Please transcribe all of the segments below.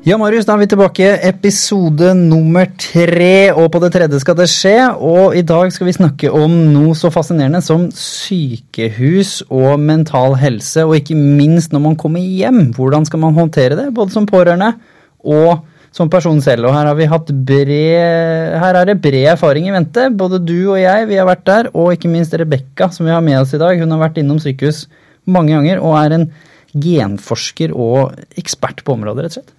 Ja, Marius, da er vi tilbake. Episode nummer tre, og på det tredje skal det skje. Og i dag skal vi snakke om noe så fascinerende som sykehus og mental helse. Og ikke minst når man kommer hjem. Hvordan skal man håndtere det, både som pårørende og som person selv. Og her har vi hatt bred, her er det bred erfaring i vente. Både du og jeg, vi har vært der. Og ikke minst Rebekka, som vi har med oss i dag. Hun har vært innom sykehus mange ganger og er en genforsker og ekspert på området, rett og slett.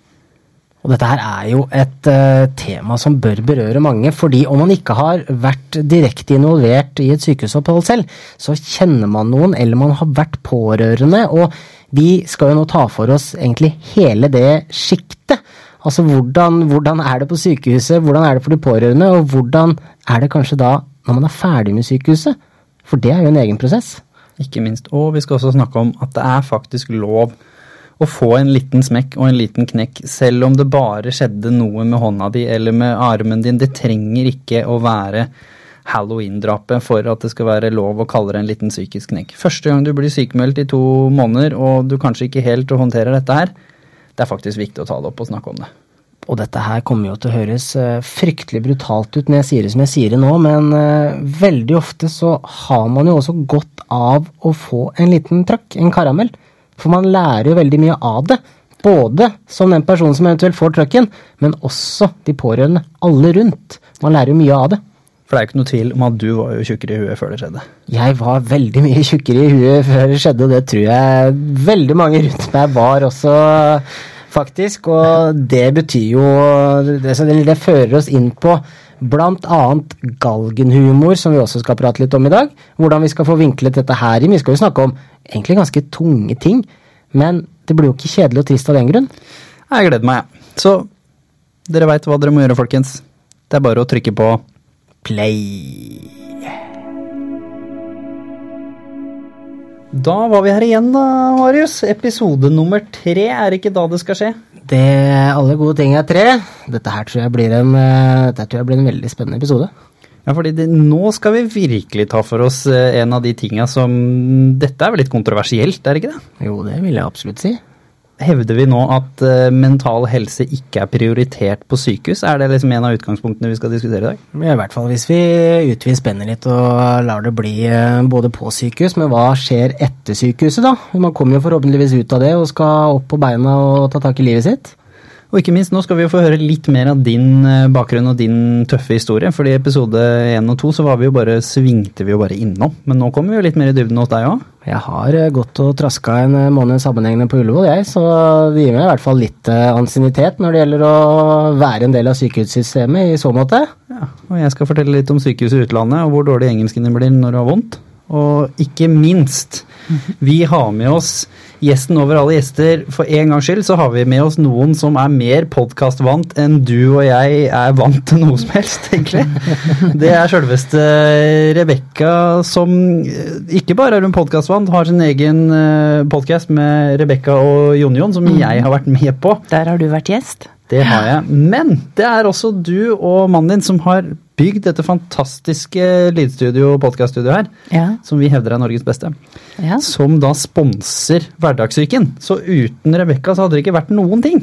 Og dette her er jo et uh, tema som bør berøre mange, fordi om man ikke har vært direkte involvert i et sykehusopphold selv, så kjenner man noen, eller man har vært pårørende, og vi skal jo nå ta for oss egentlig hele det sjiktet. Altså hvordan, hvordan er det på sykehuset, hvordan er det for de pårørende, og hvordan er det kanskje da når man er ferdig med sykehuset? For det er jo en egen prosess. Ikke minst. Og vi skal også snakke om at det er faktisk lov å få en liten smekk og en liten knekk, selv om det bare skjedde noe med hånda di eller med armen din. Det trenger ikke å være halloween-drapet for at det skal være lov å kalle det en liten psykisk knekk. Første gang du blir sykemeldt i to måneder og du kanskje ikke helt håndterer dette her, det er faktisk viktig å ta det opp og snakke om det. Og dette her kommer jo til å høres uh, fryktelig brutalt ut når jeg sier det som jeg sier det nå, men uh, veldig ofte så har man jo også godt av å få en liten trøkk, en karamell. For man lærer jo veldig mye av det. Både som den personen som eventuelt får trøkken, men også de pårørende. Alle rundt. Man lærer jo mye av det. For det er jo ikke noe tvil om at du var jo tjukkere i huet før det skjedde. Jeg var veldig mye tjukkere i huet før det skjedde, og det tror jeg veldig mange rundt meg var også, faktisk. Og det betyr jo Det, det fører oss inn på bl.a. galgenhumor, som vi også skal prate litt om i dag. Hvordan vi skal få vinklet dette her inn. Vi skal jo snakke om egentlig ganske tunge ting, men det blir jo ikke kjedelig og trist av den grunn. Jeg gleder meg. Så dere veit hva dere må gjøre, folkens. Det er bare å trykke på play. Da var vi her igjen, da, Marius. Episode nummer tre. Er ikke da det skal skje? Det, alle gode ting er tre. Dette her tror jeg blir en, dette tror jeg blir en veldig spennende episode. Ja, fordi det, nå skal vi virkelig ta for oss en av de tinga som Dette er vel litt kontroversielt, er det ikke det? Jo, det vil jeg absolutt si. Hevder vi nå at uh, mental helse ikke er prioritert på sykehus? Er det liksom en av utgangspunktene vi skal diskutere i dag? Ja, I hvert fall hvis vi utvider spennet litt og lar det bli uh, både på sykehus, men hva skjer etter sykehuset, da? Man kommer jo forhåpentligvis ut av det og skal opp på beina og ta tak i livet sitt. Og ikke minst, nå skal vi jo få høre litt mer av din eh, bakgrunn og din tøffe historie. fordi i episode 1 og 2 så var vi jo bare, svingte vi jo bare innom. Men nå kommer vi jo litt mer i dybden hos deg òg. Jeg har eh, gått og traska en eh, måned sammenhengende på Ullevål, jeg. Så det gir meg i hvert fall litt ansiennitet når det gjelder å være en del av sykehussystemet i så måte. Ja, og jeg skal fortelle litt om sykehuset i utlandet og hvor dårlig engelsken din blir når du har vondt. Og ikke minst, vi har med oss gjesten over alle gjester. For en gangs skyld så har vi med oss noen som er mer podkastvant enn du og jeg er vant til noe som helst, egentlig. Det er sjølveste Rebekka som ikke bare er hun podkastvant, har sin egen eh, podkast med Rebekka og Jon-Jon, som jeg har vært med på. Der har du vært gjest. Det har jeg. Men det er også du og mannen din som har bygd dette fantastiske lydstudio og podkaststudioet her, ja. som vi hevder er Norges beste, ja. som da sponser Hverdagssyken. Så uten Rebekka så hadde det ikke vært noen ting.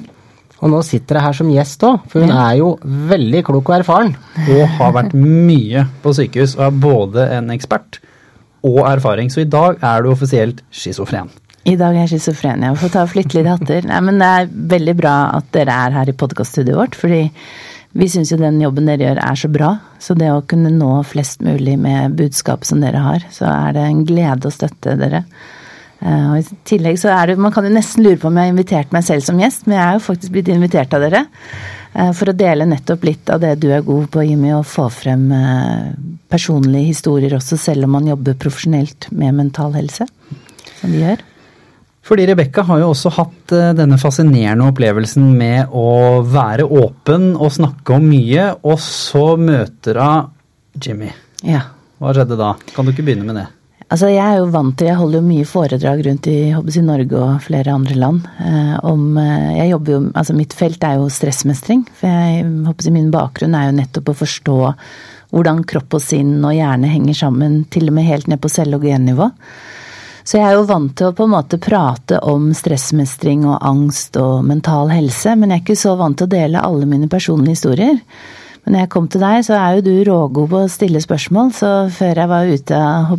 Og nå sitter jeg her som gjest òg, for hun er jo veldig klok og erfaren. Og har vært mye på sykehus og er både en ekspert og erfaring. Så i dag er du offisielt schizofren. I dag er jeg schizofren, Jeg Får ta og flytte litt hatter. Nei, men det er veldig bra at dere er her i podkaststudioet vårt, fordi vi syns jo den jobben dere gjør er så bra. Så det å kunne nå flest mulig med budskap som dere har, så er det en glede å støtte dere. Eh, og I tillegg så er det Man kan jo nesten lure på om jeg har invitert meg selv som gjest, men jeg er jo faktisk blitt invitert av dere. Eh, for å dele nettopp litt av det du er god på, Jimmy, å få frem eh, personlige historier også, selv om man jobber profesjonelt med mental helse, som vi gjør. Fordi Rebekka har jo også hatt eh, denne fascinerende opplevelsen med å være åpen og snakke om mye, og så møter hun Jimmy. Ja. Hva skjedde da? Kan du ikke begynne med det? Altså, Jeg er jo vant til, jeg holder jo mye foredrag rundt i, i Norge og flere andre land. Eh, om, eh, jeg jobber jo, altså Mitt felt er jo stressmestring. for jeg, jeg, Min bakgrunn er jo nettopp å forstå hvordan kropp og sinn og hjerne henger sammen, til og med helt ned på og gennivå. Så jeg er jo vant til å på en måte prate om stressmestring og angst og mental helse, men jeg er ikke så vant til å dele alle mine personlige historier. Men når jeg kom til deg, så er jo du rågod på å stille spørsmål, så før jeg var ute av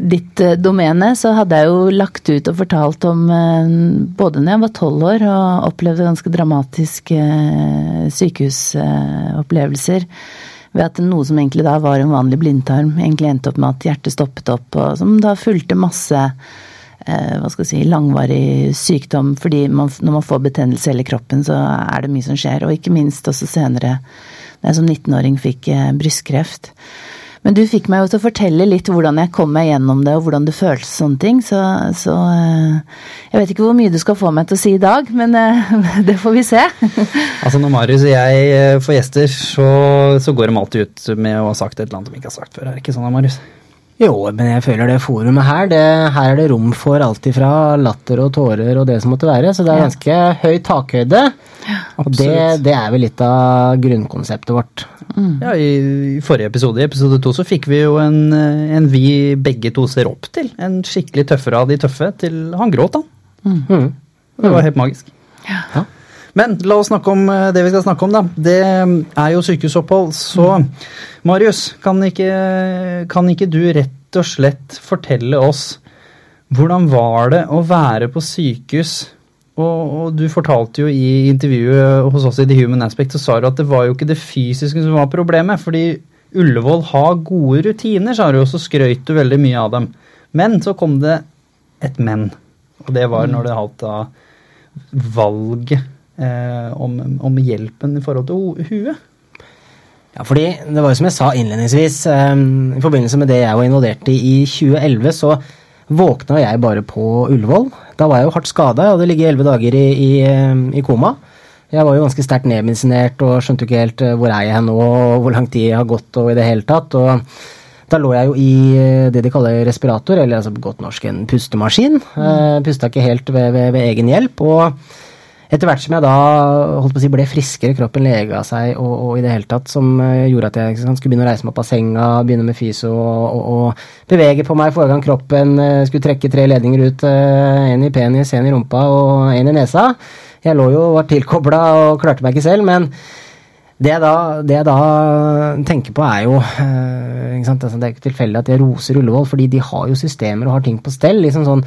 ditt eh, domene, så hadde jeg jo lagt ut og fortalt om eh, både når jeg var tolv år og opplevde ganske dramatiske eh, sykehusopplevelser ved at noe som egentlig da var en vanlig blindtarm, egentlig endte opp med at hjertet stoppet opp, og som da fulgte masse hva skal jeg si, langvarig sykdom. Fordi man, når man får betennelse i hele kroppen, så er det mye som skjer. Og ikke minst også senere, da jeg som 19-åring fikk brystkreft. Men du fikk meg jo til å fortelle litt hvordan jeg kom meg gjennom det, og hvordan det føltes sånne ting. Så, så, eh, jeg vet ikke hvor mye du skal få meg til å si i dag, men eh, det får vi se. altså når Marius og jeg eh, får gjester, så, så går de alltid ut med å ha sagt et eller annet de ikke har sagt før. Er det ikke sånn, Marius? Jo, men jeg føler det forumet her, det, her er det rom for alt ifra latter og tårer og det som måtte være. Så det er ganske høy takhøyde. og det, det, er vel litt av grunnkonseptet vårt. Mm. Ja, i, i, forrige episode, i episode to, så fikk vi jo en, en, vi begge to ser opp til. En skikkelig tøffere av de tøffe. til Han gråt, han. Mm. Mm. Det var helt magisk. Ja. Ja. Men la oss snakke om eh, det vi skal snakke om, da. Det er jo sykehusopphold. Så Marius, kan ikke, kan ikke du rett og slett fortelle oss hvordan var det å være på sykehus? Og, og, du fortalte jo i intervjuet hos oss i The Human Aspect, så sa du at det var jo ikke det fysiske som var problemet. fordi Ullevål har gode rutiner, sa du, og så skrøt du veldig mye av dem. Men så kom det et men. Og det var når det gjaldt valget om, om, hjelpen i forhold til huet. Ja, fordi det var jo som jeg sa innledningsvis, um, i forbindelse med det jeg var involvert i i 2011, så våkna jeg bare på Ullevål. Da var jeg jo hardt skada, jeg hadde ligget elleve dager i, i, i, koma. Jeg var jo ganske sterkt nedmedisinert og skjønte ikke helt hvor er jeg nå, og hvor lang tid jeg har gått og i det hele tatt. og da lå jeg jo i det de kaller respirator, eller altså på godt norsk en pustemaskin. Mm. Pusta ikke helt ved, ved, ved egen hjelp. og etter hvert som jeg da holdt på å si, ble friskere, kroppen lega seg og, og, i det hele tatt, som uh, gjorde at jeg skulle begynne å reise meg opp av senga, begynne med fysio og, og, bevege på meg forrige gang kroppen uh, skulle trekke tre ledninger ut, én en i penis, en i rumpa og en i nesa. Jeg lå jo og var tilkobla og klarte meg ikke selv, men det jeg, da, det jeg da, tenker på, er jo altså, Det er ikke tilfeldig at jeg roser Ullevål, fordi de har jo systemer og har ting på stell. liksom sånn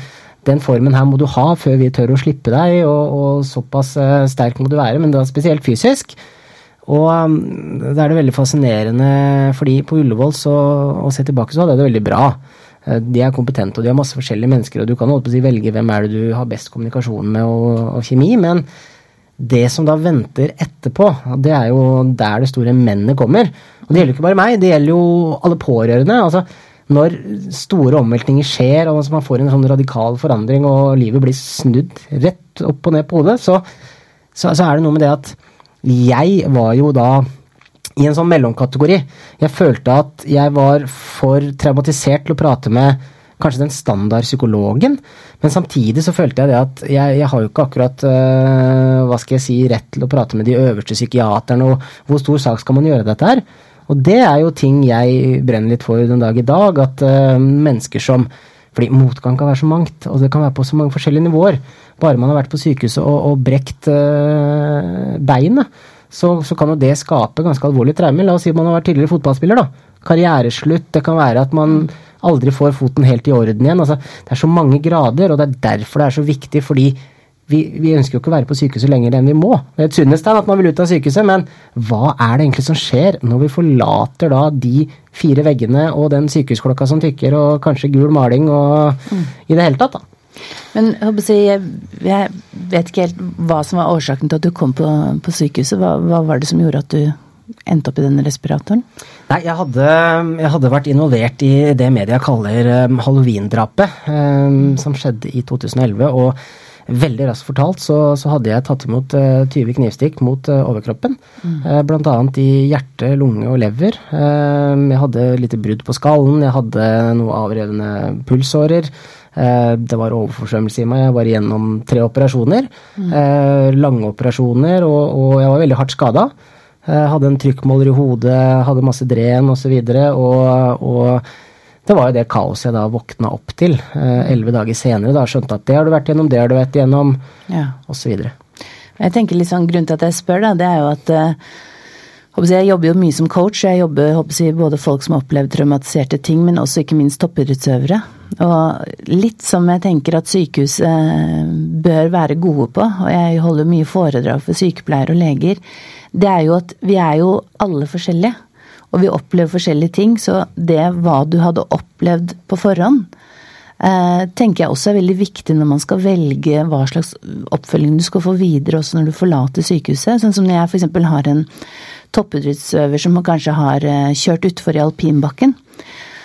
den formen her må du ha før vi tør å slippe deg, og, og såpass uh, sterk må du være, men da spesielt fysisk. Og um, da er det veldig fascinerende, fordi på Ullevål så, å se tilbake så hadde jeg det veldig bra. Uh, de er kompetente, og de har masse forskjellige mennesker, og du kan si velge hvem er det du har best kommunikasjon med og, og kjemi, men det som da venter etterpå, det er jo der det store mennet kommer. Og det gjelder jo ikke bare meg, det gjelder jo alle pårørende. altså når store omveltninger skjer, og man får en sånn radikal forandring, og livet blir snudd rett opp og ned på hodet, så, så, så er det noe med det at jeg var jo da i en sånn mellomkategori. Jeg følte at jeg var for traumatisert til å prate med kanskje den standard psykologen, men samtidig så følte jeg det at jeg, jeg har jo ikke akkurat øh, hva skal jeg si, rett til å prate med de øverste psykiaterne, og hvor stor sak skal man gjøre dette her? Og det er jo ting jeg brenner litt for den dag i dag, at uh, mennesker som fordi motgang kan være så mangt, og det kan være på så mange forskjellige nivåer. Bare man har vært på sykehuset og, og brekt uh, beinet, så, så, kan jo det skape ganske alvorlige traumer. La oss si at man har vært tidligere fotballspiller. da. Karriereslutt. Det kan være at man aldri får foten helt i orden igjen. Altså, det er så mange grader, og det er derfor det er så viktig. fordi vi, vi, ønsker jo ikke å være på sykehuset lenger enn vi må. Det er et sunnhetstegn at man vil ut av sykehuset, men hva er det egentlig som skjer når vi forlater da de fire veggene og den sykehusklokka som tikker, og kanskje gul maling og mm. i det hele tatt, da? Men jeg, jeg, vet ikke helt hva som var årsaken til at du kom på, på sykehuset. Hva, hva, var det som gjorde at du endte opp i denne respiratoren? Nei, jeg hadde, jeg hadde vært involvert i det media kaller um, halloween-drapet, um, som skjedde i 2011. og Veldig raskt fortalt så, så, hadde jeg tatt imot uh, eh, 20 knivstikk mot uh, overkroppen. Mm. Bl.a. blant annet i hjerte, lunge og lever. Jeg hadde litt brudd på skallen, jeg hadde noe avrevne pulsårer. det var overforsvømmelse i meg, jeg var igjennom tre operasjoner. Mm. lange operasjoner, og, og, jeg var veldig hardt skada. hadde en trykkmåler i hodet, hadde masse dren osv. Og, så og, og det var jo det kaoset jeg da våkna opp til eh, elleve dager senere. da Skjønte at det har du vært gjennom, det har du vært gjennom, Ja. osv. Jeg tenker litt sånn, Grunnen til at jeg spør, da, det er jo at eh, jeg, jobber jo mye som coach. Jeg jobber jeg, både folk som har opplevd traumatiserte ting, men også ikke minst toppidrettsøvere. Og litt som jeg tenker at sykehus eh, bør være gode på, og jeg holder mye foredrag for sykepleiere og leger, det er jo at vi er jo alle forskjellige. Og vi opplever forskjellige ting, så det hva du hadde opplevd på forhånd, eh, tenker jeg også er veldig viktig når man skal velge hva slags oppfølging du skal få videre også når du forlater sykehuset. Sånn som når jeg f.eks. har en toppidrettsøver som kanskje har eh, kjørt utfor i alpinbakken.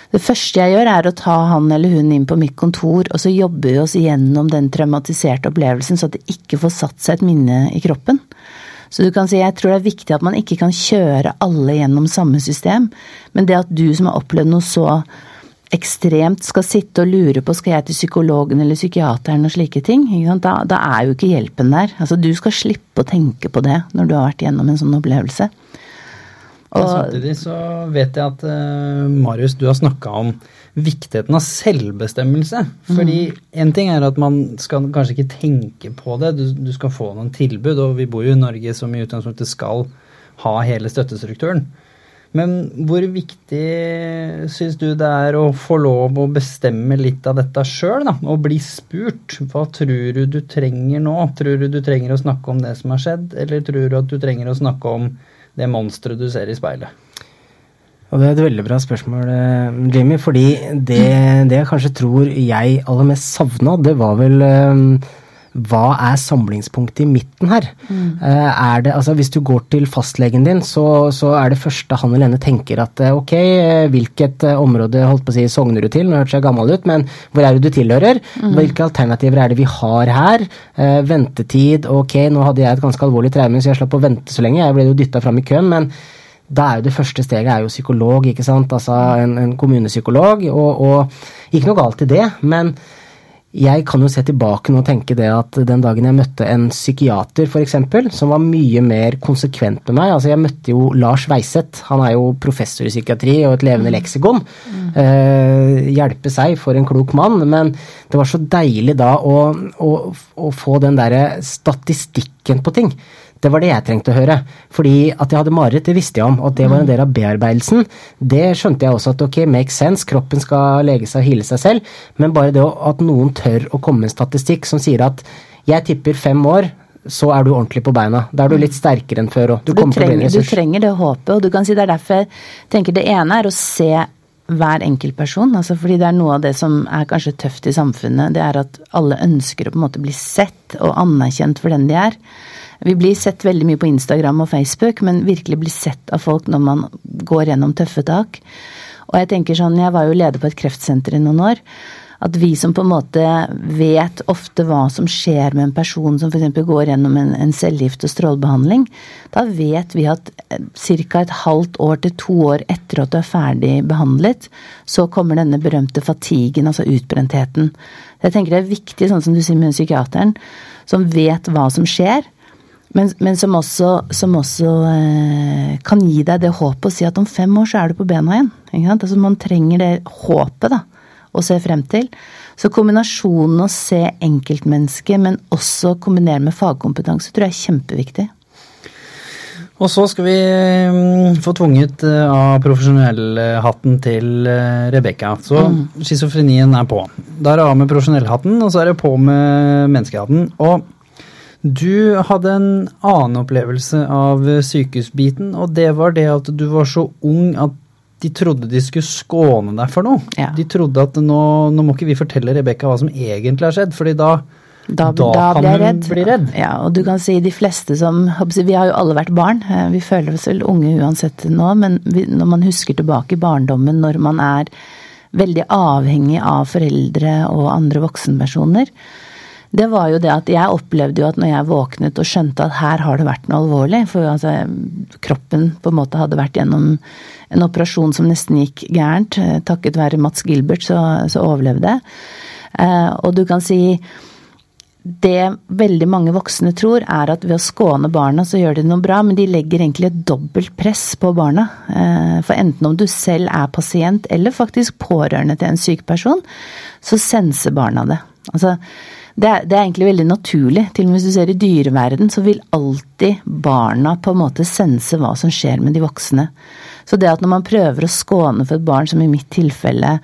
Det første jeg gjør, er å ta han eller hun inn på mitt kontor, og så jobber vi oss gjennom den traumatiserte opplevelsen, så at det ikke får satt seg et minne i kroppen. Så du kan si, jeg tror det er viktig at man ikke kan kjøre alle gjennom samme system, men det at du som har opplevd noe så ekstremt skal sitte og lure på skal jeg til psykologen eller psykiateren og slike ting? Da, da er jo ikke hjelpen der. Altså Du skal slippe å tenke på det når du har vært gjennom en sånn opplevelse. Og, ja, samtidig så vet jeg at uh, Marius, du har snakka om viktigheten av selvbestemmelse. Fordi en ting er at man skal kanskje ikke tenke på det, du, du skal få noen tilbud, og vi bor jo i Norge som i utgangspunktet skal ha hele støttestrukturen. Men hvor viktig syns du det er å få lov å bestemme litt av dette sjøl, da? Og bli spurt. Hva tror du du trenger nå? Tror du du trenger å snakke om det som har skjedd, eller tror du at du trenger å snakke om det monsteret du ser i speilet? Og Det er et veldig bra spørsmål, eh, Jimmy. Fordi det, det jeg kanskje tror jeg aller mest savna, det var vel eh, hva er samlingspunktet i midten her? Mm. er det, altså Hvis du går til fastlegen din, så, så er det første han eller henne tenker at ok, hvilket område holdt på å si, sogner du til? Nå hørtes jeg gammel ut, men hvor er det du tilhører? Hvilke alternativer er det vi har her? Ventetid, ok, nå hadde jeg et ganske alvorlig traume, så jeg slapp å vente så lenge. Jeg ble jo dytta fram i køen, men da er jo det første steget er jo psykolog, ikke sant. Altså en, en kommunepsykolog. Og, og ikke noe galt i det, men jeg kan jo se tilbake nå og tenke det at den dagen jeg møtte en psykiater f.eks., som var mye mer konsekvent med meg altså Jeg møtte jo Lars Weiseth, han er jo professor i psykiatri og et levende leksikon. Eh, hjelpe seg for en klok mann, men det var så deilig da å, å, å få den derre statistikken på ting. Det var det jeg trengte å høre. Fordi at jeg hadde mareritt, det visste jeg om. Og at det var en del av bearbeidelsen, det skjønte jeg også at ok, make sense, kroppen skal lege seg og hile seg selv. Men bare det at noen tør å komme med en statistikk som sier at jeg tipper fem år, så er du ordentlig på beina. Da er du litt sterkere enn før. Du du, trenger, du trenger det håpet, og du kan si det er derfor jeg tenker det ene er å se hver enkeltperson. Altså fordi det er noe av det som er kanskje tøft i samfunnet. Det er at alle ønsker å på en måte bli sett og anerkjent for den de er. Vi blir sett veldig mye på Instagram og Facebook, men virkelig blir sett av folk når man går gjennom tøffe tak. Og jeg tenker sånn, jeg var jo leder på et kreftsenter i noen år. At vi som på en måte vet ofte hva som skjer med en person som f.eks. går gjennom en, en cellegift- og strålebehandling, da vet vi at ca. et halvt år til to år etter at du er ferdig behandlet, så kommer denne berømte fatigen, altså utbrentheten. Jeg tenker det er viktig, sånn som du sier med psykiateren, som vet hva som skjer. Men, men som også, som også eh, kan gi deg det håpet å si at om fem år så er du på bena igjen. Altså Man trenger det håpet da, å se frem til. Så kombinasjonen å se enkeltmennesket, men også kombinere med fagkompetanse, tror jeg er kjempeviktig. Og så skal vi mm, få tvunget eh, av profesjonellhatten til eh, Rebekka. Så schizofrenien er på. Da er det av med profesjonellhatten, og så er det på med menneskehatten. Og du hadde en annen opplevelse av eh, sykehusbiten, og det var det at du var så ung at de trodde de skulle skåne deg for noe. Ja. De trodde at nå, nå må ikke vi fortelle Rebekka hva som egentlig har skjedd, fordi da, Da, da, da kan hun redd. bli redd. Ja, og du kan si de fleste som Vi har jo alle vært barn. eh, Vi føler oss vel unge uansett nå, men når man husker tilbake i barndommen, når man er veldig avhengig av foreldre og andre voksenpersoner, det var jo det at jeg opplevde jo at når jeg våknet og skjønte at her har det vært noe alvorlig, for altså, kroppen på en måte hadde vært gjennom en operasjon som nesten gikk gærent, eh, takket være Mats Gilbert så, så overlevde jeg. Eh, og du kan si det veldig mange voksne tror, er at ved å skåne barna, så gjør de noe bra, men de legger egentlig et dobbelt press på barna. Eh, for enten om du selv er pasient eller faktisk pårørende til en syk person, så senser barna det. Altså, det det er, egentlig veldig naturlig. Til og med hvis du ser i dyreverden, så vil alltid barna på en måte sense hva som skjer med de voksne. Så det at når man prøver å skåne for et barn, som i mitt tilfelle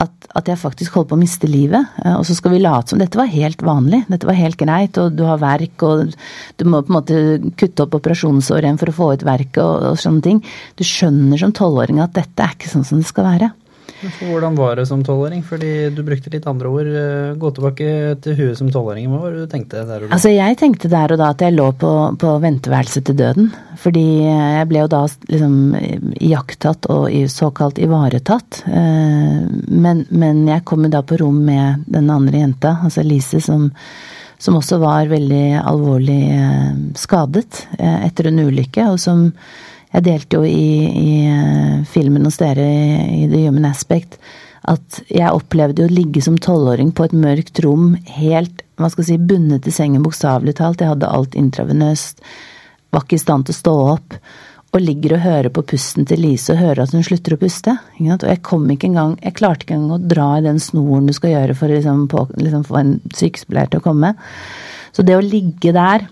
at, at, jeg faktisk holdt på å miste livet. Eh, og så skal vi late som dette var helt vanlig, dette var helt greit, og du har verk, og du må på en måte kutte opp operasjonsåret igjen for å få ut verket og, og sånne ting. Du skjønner som tolvåring at dette er ikke sånn som det skal være. Hvordan var det som tolvåring? Fordi du brukte litt andre ord. Eh, gå tilbake til huet som tolvåring. Hva var det du tenkte der og da? Altså, jeg tenkte der og da at jeg lå på, på venteværelset til døden. Fordi jeg ble jo da liksom iakttatt og såkalt ivaretatt. Eh, men, men jeg kom jo da på rom med den andre jenta, altså Lise, som, som også var veldig alvorlig eh, skadet etter en ulykke, og som jeg delte jo i, i eh, filmen hos dere i, The Human Aspect at jeg opplevde å ligge som tolvåring på et mørkt rom, helt hva skal jeg si, bundet til sengen, bokstavelig talt. Jeg hadde alt intravenøst, var ikke i stand til å stå opp. Og ligger og hører på pusten til Lise og hører at hun slutter å puste. Og jeg kom ikke engang, jeg klarte ikke engang å dra i den snoren du skal gjøre for å liksom, liksom få en sykepleier til å komme. Så det å ligge der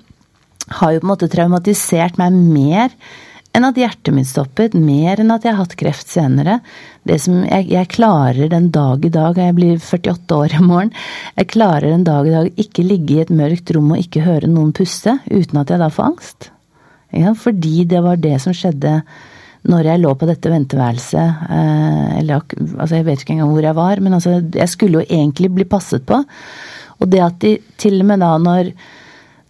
har jo på en måte traumatisert meg mer enn at hjertet mitt stoppet, mer enn at jeg har hatt kreft senere. Det som jeg, jeg, klarer den dag i dag, jeg blir 48 år i morgen, jeg klarer den dag i dag ikke ligge i et mørkt rom og ikke høre noen puste, uten at jeg da får angst. Ja, fordi det var det som skjedde når jeg lå på dette venteværelset, eh, eller altså jeg vet ikke engang hvor jeg var, men altså jeg skulle jo egentlig bli passet på. Og det at de til og med da når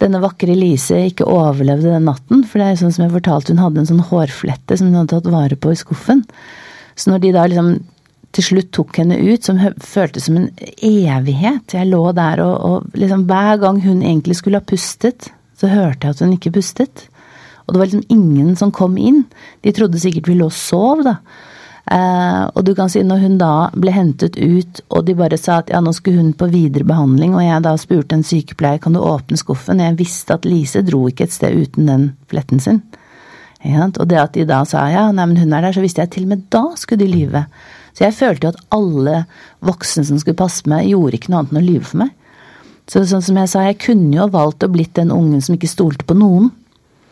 denne vakre Lise ikke overlevde den natten. For det er sånn som jeg fortalte, hun hadde en sånn hårflette som hun hadde tatt vare på i skuffen. Så når de da liksom til slutt tok henne ut, som føltes som en evighet Jeg lå der og, og liksom hver gang hun egentlig skulle ha pustet, så hørte jeg at hun ikke pustet. Og det var liksom ingen som kom inn. De trodde sikkert vi lå og sov, da. Uh, og du kan si når hun da ble hentet ut, og de bare sa at ja, nå skulle hun på videre behandling, og jeg da spurte en sykepleier kan du åpne skuffen, jeg visste at Lise dro ikke et sted uten den fletten sin. Ja, og det at de da sa ja, nei, men hun er der, så visste jeg til og med da skulle de lyve. Så jeg følte jo at alle voksne som skulle passe meg, gjorde ikke noe annet enn å lyve for meg. Så sånn som jeg sa, jeg kunne jo valgt å blitt den ungen som ikke stolte på noen.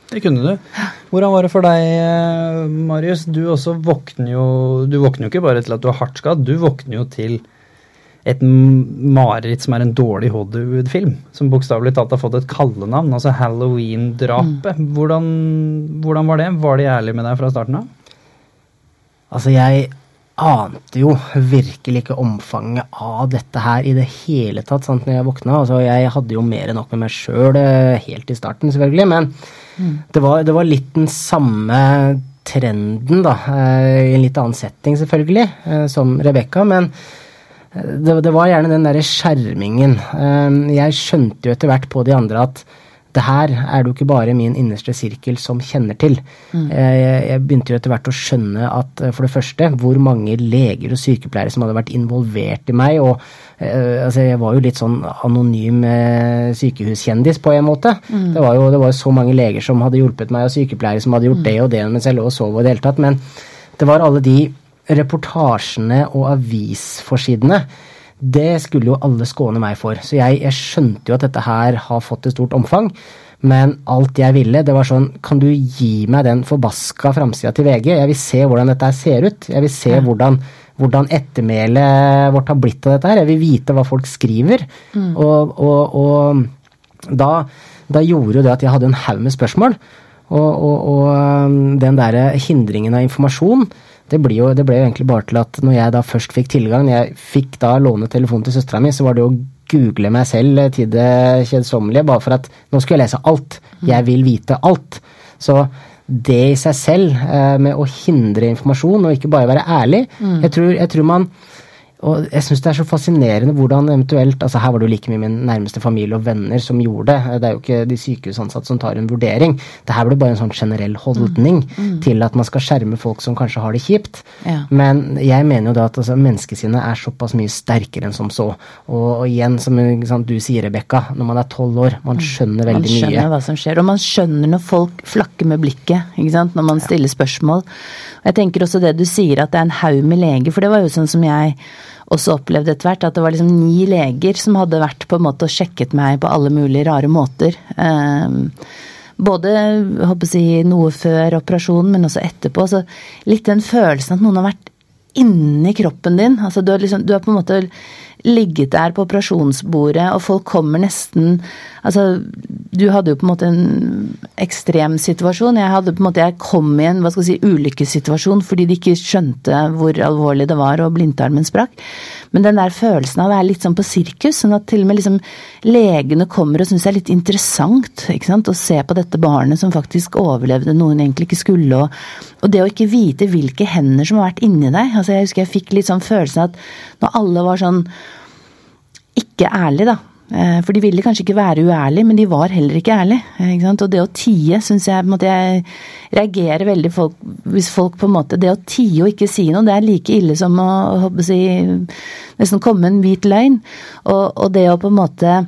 Det kunne du. Hvordan var det for deg, eh, Marius? Du også våkner jo Du våkner jo ikke bare til at du er hardt skadd, du våkner jo til et mareritt som er en dårlig Hollywood-film. Som bokstavelig talt har fått et kallenavn, altså Halloween-drapet. Mm. Hvordan, hvordan, var det? Var de ærlige med deg fra starten av? Altså, jeg ante jo virkelig ikke omfanget av dette her i det hele tatt sant, når jeg våkna. Altså, jeg hadde jo mer enn nok med meg sjøl eh, helt i starten, selvfølgelig. men det, var, det, var, litt den samme trenden, da, eh, i en litt annen setting selvfølgelig, eh, som Rebekka, men eh, det, det, var gjerne den derre skjermingen. Jeg skjønte jo etter hvert på de andre at det her er det jo ikke bare min innerste sirkel som kjenner til. Mm. Jeg, jeg, begynte jo etter hvert å skjønne at for det første hvor mange leger og sykepleiere som hadde vært involvert i meg, og Eh, altså Jeg var jo litt sånn anonym eh, sykehuskjendis på en måte. Mm. Det, var jo, det var så mange leger som hadde hjulpet meg, og sykepleiere som hadde gjort mm. det og det mens jeg lå og sov og det hele tatt. Men det var alle de reportasjene og avisforsidene. Det skulle jo alle skåne meg for. Så jeg, jeg skjønte jo at dette her har fått et stort omfang. Men alt jeg ville, det var sånn Kan du gi meg den forbaska framsida til VG? Jeg vil se hvordan dette ser ut. Jeg vil se ja. hvordan hvordan ettermælet vårt har blitt av dette her. Jeg vil vite hva folk skriver. Mm. Og, og, og da, da, gjorde jo det at jeg hadde en haug med spørsmål. Og, og um, den derre hindringen av informasjon, det, jo, det ble jo egentlig bare til at når jeg da først fikk tilgang, jeg fikk da låne telefonen til søstera mi, så var det å google meg selv til det kjedsommelige, bare for at nå skulle jeg lese alt. Jeg vil vite alt. Så det i seg selv, eh, med å hindre informasjon og ikke bare være ærlig. Mm. Jeg, tror, jeg, tror, man Og jeg syns det er så fascinerende hvordan eventuelt altså Her var det jo like mye min nærmeste familie og venner som gjorde det. Det er jo ikke de sykehusansatte som tar en vurdering. Det her ble bare en sånn generell holdning mm. Mm. til at man skal skjerme folk som kanskje har det kjipt. Ja. Men jeg mener jo da at altså, menneskesinnet er såpass mye sterkere enn som så. Og, og igjen, som sant, du sier, Rebekka, når man er tolv år, man mm. skjønner veldig mye. Man skjønner mye. hva som skjer, og man skjønner når folk flakker med blikket ikke sant? når man stiller spørsmål. Og jeg tenker også det du sier, at det er en haug med leger, for det var jo sånn som jeg også opplevde etter hvert at det var liksom ni leger som hadde vært på en måte og sjekket meg på alle mulige rare måter. Um, både håper jeg, noe før operasjonen, men også etterpå. Så litt den følelsen at noen har vært inni kroppen din. Altså du har, liksom, du har på en måte ligget der på operasjonsbordet, og folk kommer nesten Altså, du hadde jo på en måte en ekstrem situasjon. Jeg hadde på en måte, jeg kom i en hva skal jeg si, ulykkessituasjon fordi de ikke skjønte hvor alvorlig det var, og blindtarmen sprakk. Men den der følelsen av å være litt sånn på sirkus, sånn at til og med liksom legene kommer og syns det er litt interessant ikke sant, å se på dette barnet som faktisk overlevde noen egentlig ikke skulle, og, og det å ikke vite hvilke hender som har vært inni deg. altså Jeg husker jeg fikk litt sånn følelsen at når alle var sånn ikke ærlige, da. Eh, for de ville kanskje ikke være uærlige, men de var heller ikke ærlige. Ikke og det å tie syns jeg på en måte Jeg reagerer veldig folk, hvis folk på en måte Det å tie og ikke si noe, det er like ille som å å si, nesten komme en hvit løgn. Og, og, det å på en måte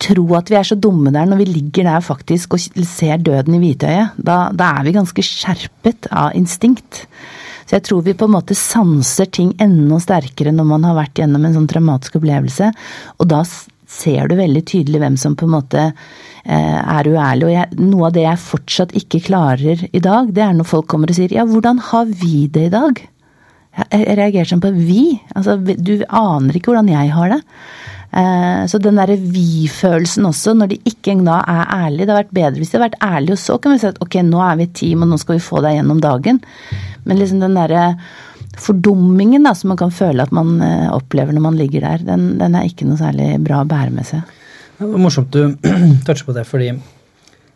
tro at vi er så dumme der når vi ligger der faktisk og ser døden i hvitøyet, da, da er vi ganske skjerpet av instinkt. Så jeg tror vi på en måte sanser ting enda sterkere når man har vært gjennom en sånn traumatisk opplevelse. Og da ser du veldig tydelig hvem som på en måte eh, er uærlig. Og jeg, noe av det jeg fortsatt ikke klarer i dag, det er når folk kommer og sier ja, hvordan har vi det i dag? Jeg reagerer sånn på vi. Altså, du aner ikke hvordan jeg har det. Eh, så den derre vi-følelsen også, når de ikke engang er ærlige Det har vært bedre hvis de har vært ærlige, og så kan vi si at ok, nå er vi et team, og nå skal vi få deg gjennom dagen. Men liksom den derre fordummingen da, som man kan føle at man eh, opplever når man ligger der, den, den er ikke noe særlig bra å bære med seg. Det var morsomt du toucher på det, fordi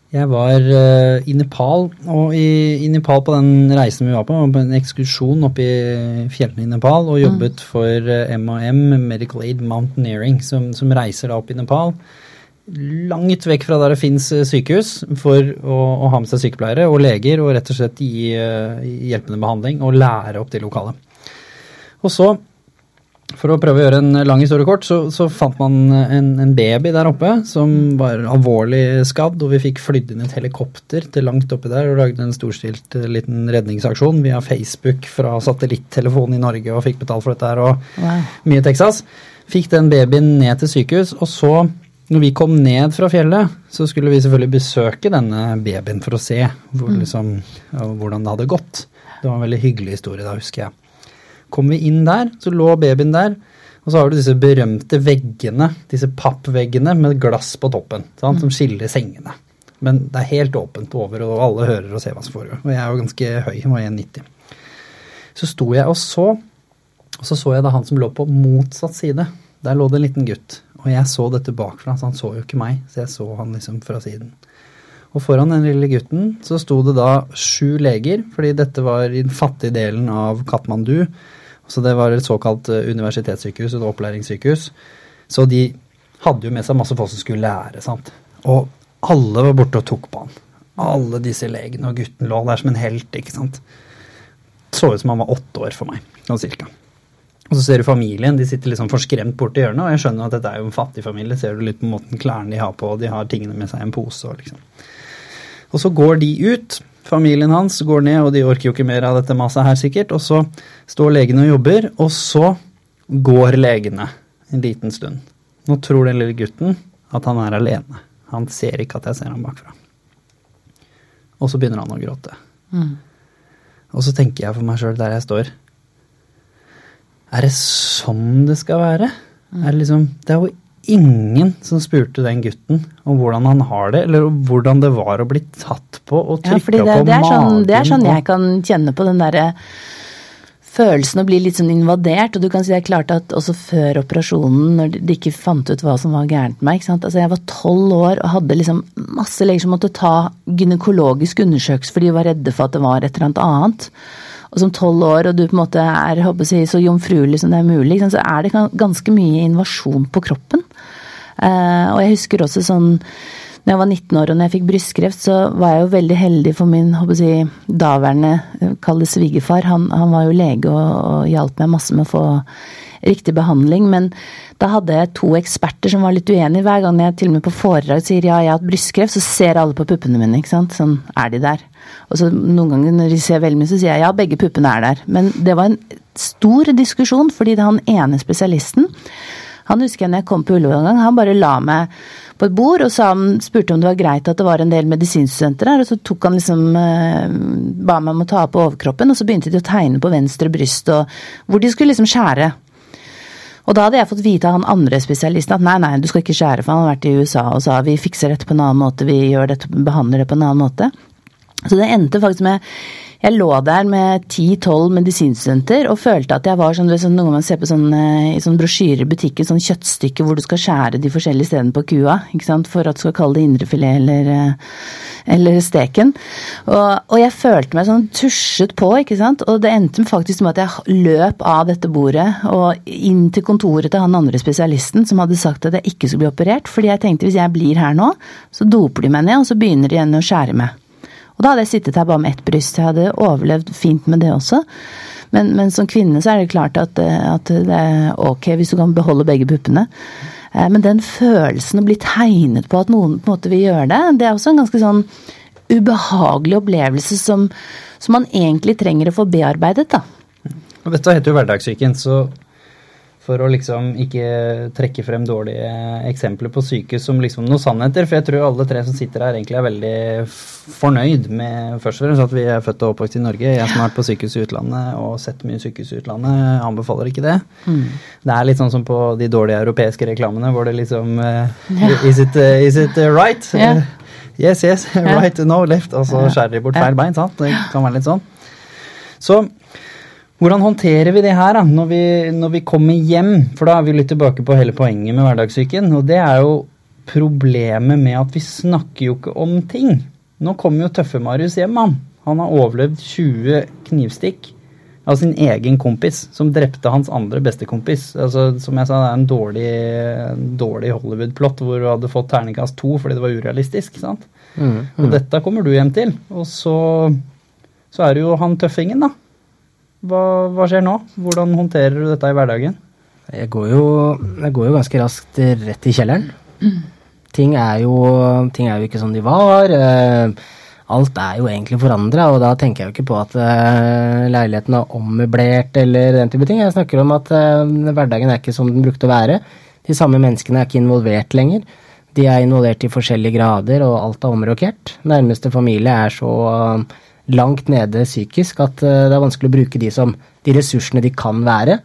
jeg var uh, i Nepal, og i, i, Nepal på den reisen vi var på, på en ekskursjon oppe i fjellene i Nepal, og jobbet mm. for uh, eh, MAM, Medical Aid Mountaineering, som, som, reiser da opp i Nepal. Langt vekk fra der det fins eh, sykehus, for å, å, ha med seg sykepleiere og leger, og rett og slett gi uh, hjelpende behandling og lære opp de lokale. Og så for å prøve å gjøre en lang historie kort, så, så fant man en, en, baby der oppe som var alvorlig skadd, og vi fikk flydd inn et helikopter til langt oppi der og lagde en storstilt uh, liten redningsaksjon via Facebook fra satellittelefonen i Norge og fikk betalt for dette her og wow. mye Texas. Fikk den babyen ned til sykehus, og så, når vi kom ned fra fjellet, så skulle vi selvfølgelig besøke denne babyen for å se hvor, mm. liksom, hvordan det hadde gått. Det var en veldig hyggelig historie da, husker jeg. Kom vi inn der, så lå babyen der. Og så har du disse berømte veggene, disse pappveggene med glass på toppen, sant, som skiller sengene. Men det er helt åpent over, og alle hører og ser hva som foregår. Og jeg er jo ganske høy, jeg var 1,90. Så sto jeg og så, og så så jeg da han som lå på motsatt side. Der lå det en liten gutt. Og jeg så dette bakfra, så han så jo ikke meg, så jeg så han liksom fra siden. Og foran den lille gutten så sto det da sju leger, fordi dette var i den fattige delen av Katmandu. Så det var et såkalt eh, universitetssykehus, et opplæringssykehus. Så de hadde jo med seg masse folk som skulle lære, sant. Og alle var borte og tok på han. Alle disse legene, og gutten lå der som en helt, ikke sant. Så ut som han var åtte år for meg, sånn cirka. Og så ser du familien, de sitter liksom forskremt borti hjørnet, og jeg skjønner at dette er jo en fattig familie, ser du litt på måten klærne de har på, og de har tingene med seg i en pose og liksom. Og så går de ut, Familien hans går ned, og de orker jo ikke mer av dette maset her, sikkert. Og så står legene og jobber, og så går legene en liten stund. Nå tror den lille gutten at han er alene. Han ser ikke at jeg ser ham bakfra. Og så begynner han å gråte. Mm. Og så tenker jeg for meg sjøl der jeg står Er det sånn det skal være? Er det, liksom, det er jo ingen som spurte den gutten om hvordan han har det, eller hvordan det var å bli tatt på og trykka ja, på det magen. sånn, Det er sånn jeg kan kjenne på den derre følelsen å bli litt sånn invadert. Og du kan si det er klart at også før operasjonen, når de ikke fant ut hva som var gærent med meg ikke sant? Altså Jeg var tolv år og hadde liksom masse leger som måtte ta gynekologisk undersøkelse fordi de var redde for at det var et eller annet annet. Og som tolv år, og du på en måte er jeg, så jomfruelig som det er mulig, så er det ganske mye invasjon på kroppen. Uh, og jeg husker også sånn når jeg var 19 år og når jeg fikk brystkreft, så var jeg jo veldig heldig for min jeg, daværende, eh, kall det svigerfar. Han, han, var jo lege og, og hjalp meg masse med å få riktig behandling. Men da hadde jeg to eksperter som var litt uenige. Hver gang jeg til og med på foredrag sier ja, jeg har hatt brystkreft, så ser alle på puppene mine. ikke sant? Sånn, er de der? Og så noen ganger når de ser veldig mye, så sier jeg ja, begge puppene er der. Men det var en stor diskusjon, fordi det er han ene spesialisten han husker jeg når jeg kom på Ullevål en gang, han bare la meg på et bord og sa, spurte om det var greit at det var en del medisinstudenter her, og så tok han liksom eh, ba meg om å ta på overkroppen, og så begynte de å tegne på venstre bryst og hvor de skulle liksom skjære. Og da hadde jeg fått vite av han andre spesialisten at nei, nei, du skal ikke skjære, for han har vært i USA og sa vi fikser dette på en annen måte, vi gjør dette, behandler det på en annen måte. Så det endte faktisk med jeg lå der med ti-tolv medisinstudenter og følte at jeg var sånn, sånn noe man ser på sånne, i sånn brosjyrer i butikken, sånn kjøttstykke hvor du skal skjære de forskjellige stedene på kua ikke sant, for at du skal kalle det indrefilet eller, eh, eller steken. Og, og, jeg følte meg sånn tusjet på, ikke sant. Og det endte faktisk med at jeg løp av dette bordet og inn til kontoret til han andre spesialisten som hadde sagt at jeg ikke skulle bli operert. Fordi jeg tenkte hvis jeg blir her nå, så doper de meg ned, og så begynner de igjen å skjære meg. Og da hadde jeg sittet her bare med ett bryst. Jeg hadde overlevd fint med det også. Men, men som kvinne så er det klart at, at, det er ok hvis du kan beholde begge puppene. Eh, men den følelsen å bli tegnet på at noen på en måte vil gjøre det, det er også en ganske sånn ubehagelig opplevelse som, som man egentlig trenger å få bearbeidet, da. Og dette heter jo hverdagssyken, så for å liksom ikke trekke frem dårlige eksempler på sykehus som liksom noen sannheter. For jeg tror alle tre som sitter her egentlig er veldig fornøyd med først og fremst at vi er født og oppvokst i Norge. Jeg som har vært på sykehus i utlandet og sett mye sykehus i utlandet, anbefaler ikke det. Mm. Det er litt sånn som på de dårlige europeiske reklamene hvor det liksom uh, Is it, uh, is it uh, right? Yeah. yes, yes, right, no, left. Og så skjærer de bort feil bein, sant. Det kan være litt sånn. Så hvordan håndterer vi det her da, når vi, når vi, kommer hjem? For da er vi litt tilbake på hele poenget med hverdagssyken. Og det er jo problemet med at vi snakker jo ikke om ting. Nå kommer jo Tøffe-Marius hjem, han. Han har overlevd 20 knivstikk av sin egen kompis, som drepte hans andre bestekompis. Altså, som jeg sa, det er en dårlig, dårlig Hollywood-plott hvor du hadde fått terningkast to fordi det var urealistisk. sant? Mm, mm. Og dette kommer du hjem til. Og så, så er det jo han tøffingen, da hva, hva, skjer nå? Hvordan håndterer du dette i hverdagen? Jeg går jo, jeg går jo ganske raskt rett i kjelleren. Mm. Ting, er jo, ting, er jo, ikke som de var. Eh, alt er jo egentlig forandra, og da tenker jeg jo ikke på at uh, leiligheten er ommøblert eller den type ting. Jeg snakker om at uh, hverdagen er ikke som den brukte å være. De samme menneskene er ikke involvert lenger. De er involvert i forskjellige grader, og alt er omrokert. Nærmeste familie er så langt nede psykisk at eh, det er vanskelig å bruke de som de ressursene de kan være.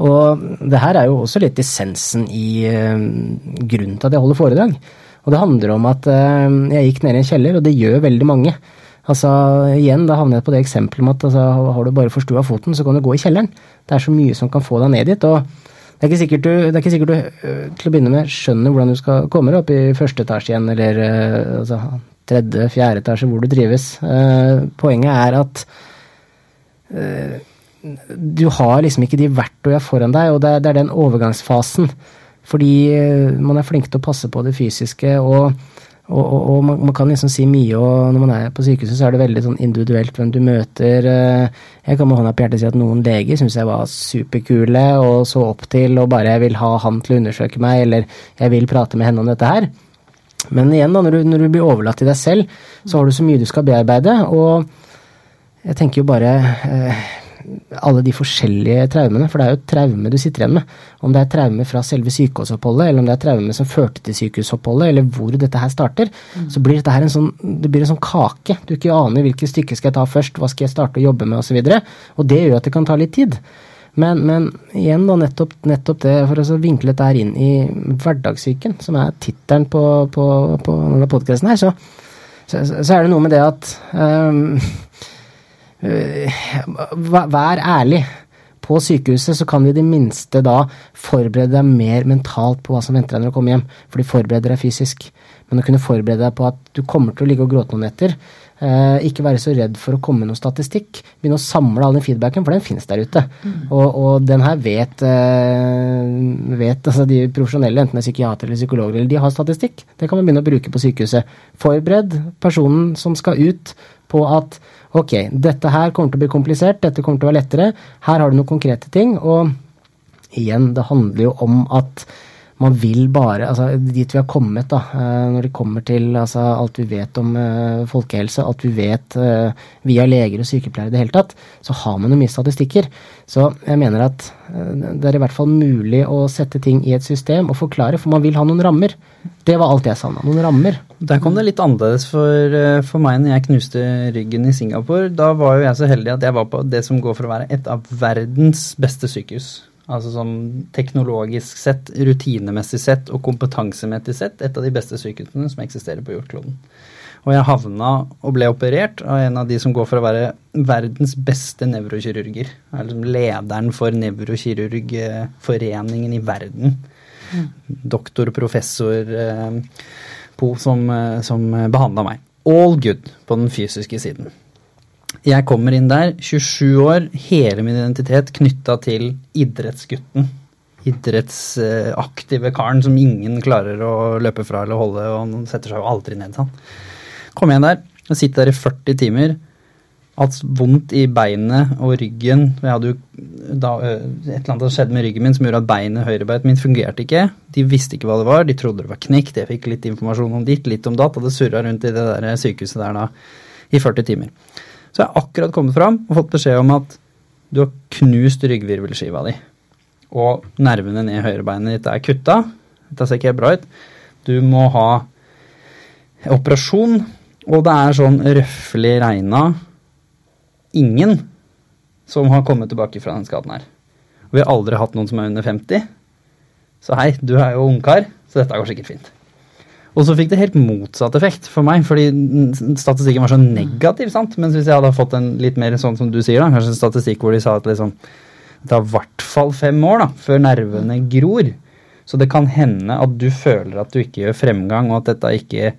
Og det her er jo også litt essensen i uh, grunnen til at jeg holder foredrag. Og det handler om at uh, jeg gikk ned i en kjeller, og det gjør veldig mange. Altså, igjen, Da havner jeg på det eksempelet med at altså, har du bare forstua foten, så kan du gå i kjelleren. Det er så mye som kan få deg ned dit. og det er ikke sikkert du, det er ikke sikkert du til å begynne med skjønner hvordan du skal komme deg opp i første etasje igjen, eller altså, tredje, fjerde etasje hvor du trives. Uh, poenget er at uh, du har liksom ikke de verktøyene foran deg, og det, det er den overgangsfasen. Fordi uh, man er flink til å passe på det fysiske, og, og, og, og man, man, kan liksom si mye, og når man er på sykehuset, så er det veldig sånn individuelt hvem du møter. Jeg kan med hånda på hjertet si at noen leger syns jeg var superkule, og så opp til og bare jeg vil ha han til å undersøke meg, eller jeg vil prate med henne om dette her. Men igjen, da, når du, når du, blir overlatt til deg selv, så har du så mye du skal bearbeide. Og jeg tenker jo bare eh, alle de forskjellige traumene, for det er jo traume du sitter igjen med. Om det er traume fra selve sykehusoppholdet, eller om det er traume som førte til sykehusoppholdet, eller hvor dette her starter, mm. så blir dette her en sånn, det blir en sånn kake. Du ikke aner hvilket stykke skal jeg ta først, hva skal jeg starte å jobbe med, osv. Og, så og det gjør at det kan ta litt tid. Men, men, igjen, da, nettopp, nettopp det, for å vinkle dette inn i hverdagssyken, som er tittelen på, på, på denne podkasten her, så, så, så, er det noe med det at um, Vær ærlig. På sykehuset så kan vi i det minste da forberede deg mer mentalt på hva som venter deg når du kommer hjem, for de forbereder deg fysisk. Men å kunne forberede deg på at du kommer til å ligge og gråte noen netter, Eh, ikke være så redd for å komme med noe statistikk. Begynne å samle all den feedbacken, for den finnes der ute. Mm. Og, og, den her vet, eh, vet altså De profesjonelle, enten det er psykiater eller psykologer, eller de har statistikk. Det kan man begynne å bruke på sykehuset. Forbered personen som skal ut på at ok, dette her kommer til å bli komplisert, dette kommer til å være lettere. Her har du noen konkrete ting. Og igjen, det handler jo om at man vil bare altså Dit vi har kommet, da, eh, når det kommer til altså, alt vi vet om uh, folkehelse, alt vi vet uh, via leger og sykepleiere i det hele tatt, så har man jo mye statistikker. Så jeg mener at uh, det er i hvert fall mulig å sette ting i et system og forklare, for man vil ha noen rammer. Det var alt jeg savna. Noen rammer. Der kom det litt annerledes for, for meg når jeg knuste ryggen i Singapore. Da var jo jeg så heldig at jeg var på det som går for å være et av verdens beste sykehus. Altså som teknologisk sett, rutinemessig sett og kompetansemessig sett et av de beste sykehusene som eksisterer på jordkloden. Og jeg havna og ble operert av en av de som går for å være verdens beste nevrokirurger. Liksom lederen for nevrokirurgforeningen i verden. Mm. Doktor professor eh, Po som, eh, som behandla meg. All good på den fysiske siden. Jeg kommer inn der, 27 år, hele min identitet knytta til idrettsgutten. Idrettsaktive karen som ingen klarer å løpe fra eller holde, og han setter seg jo aldri ned. sånn. Kommer jeg inn der, og sitter der i 40 timer. Hatt vondt i beinet og ryggen. Jeg hadde jo da, et eller annet skjedde med ryggen min som gjorde at beinet, høyrebeinet mitt fungerte ikke. De visste ikke hva det var, de trodde det var knekt. Jeg fikk litt informasjon om ditt, litt om datt, og det surra rundt i det der sykehuset der da i 40 timer. Så jeg har akkurat kommet fram og fått beskjed om at du har knust ryggvirvelskiva di. Og nervene ned i høyrebeinet ditt er kutta. Dette ser ikke helt bra ut. Du må ha operasjon, og det er sånn røffelig regna ingen som har kommet tilbake fra den skaden her. Og vi har aldri hatt noen som er under 50. Så hei, du er jo ungkar, så dette går sikkert fint. Og så fikk det helt motsatt effekt for meg, fordi statistikken var så negativ. sant? Mens hvis jeg hadde fått en litt mer sånn som du sier, da, kanskje en statistikk hvor de sa at liksom, det tar i hvert fall fem år da, før nervene gror. Så det kan hende at du føler at du ikke gjør fremgang, og at dette ikke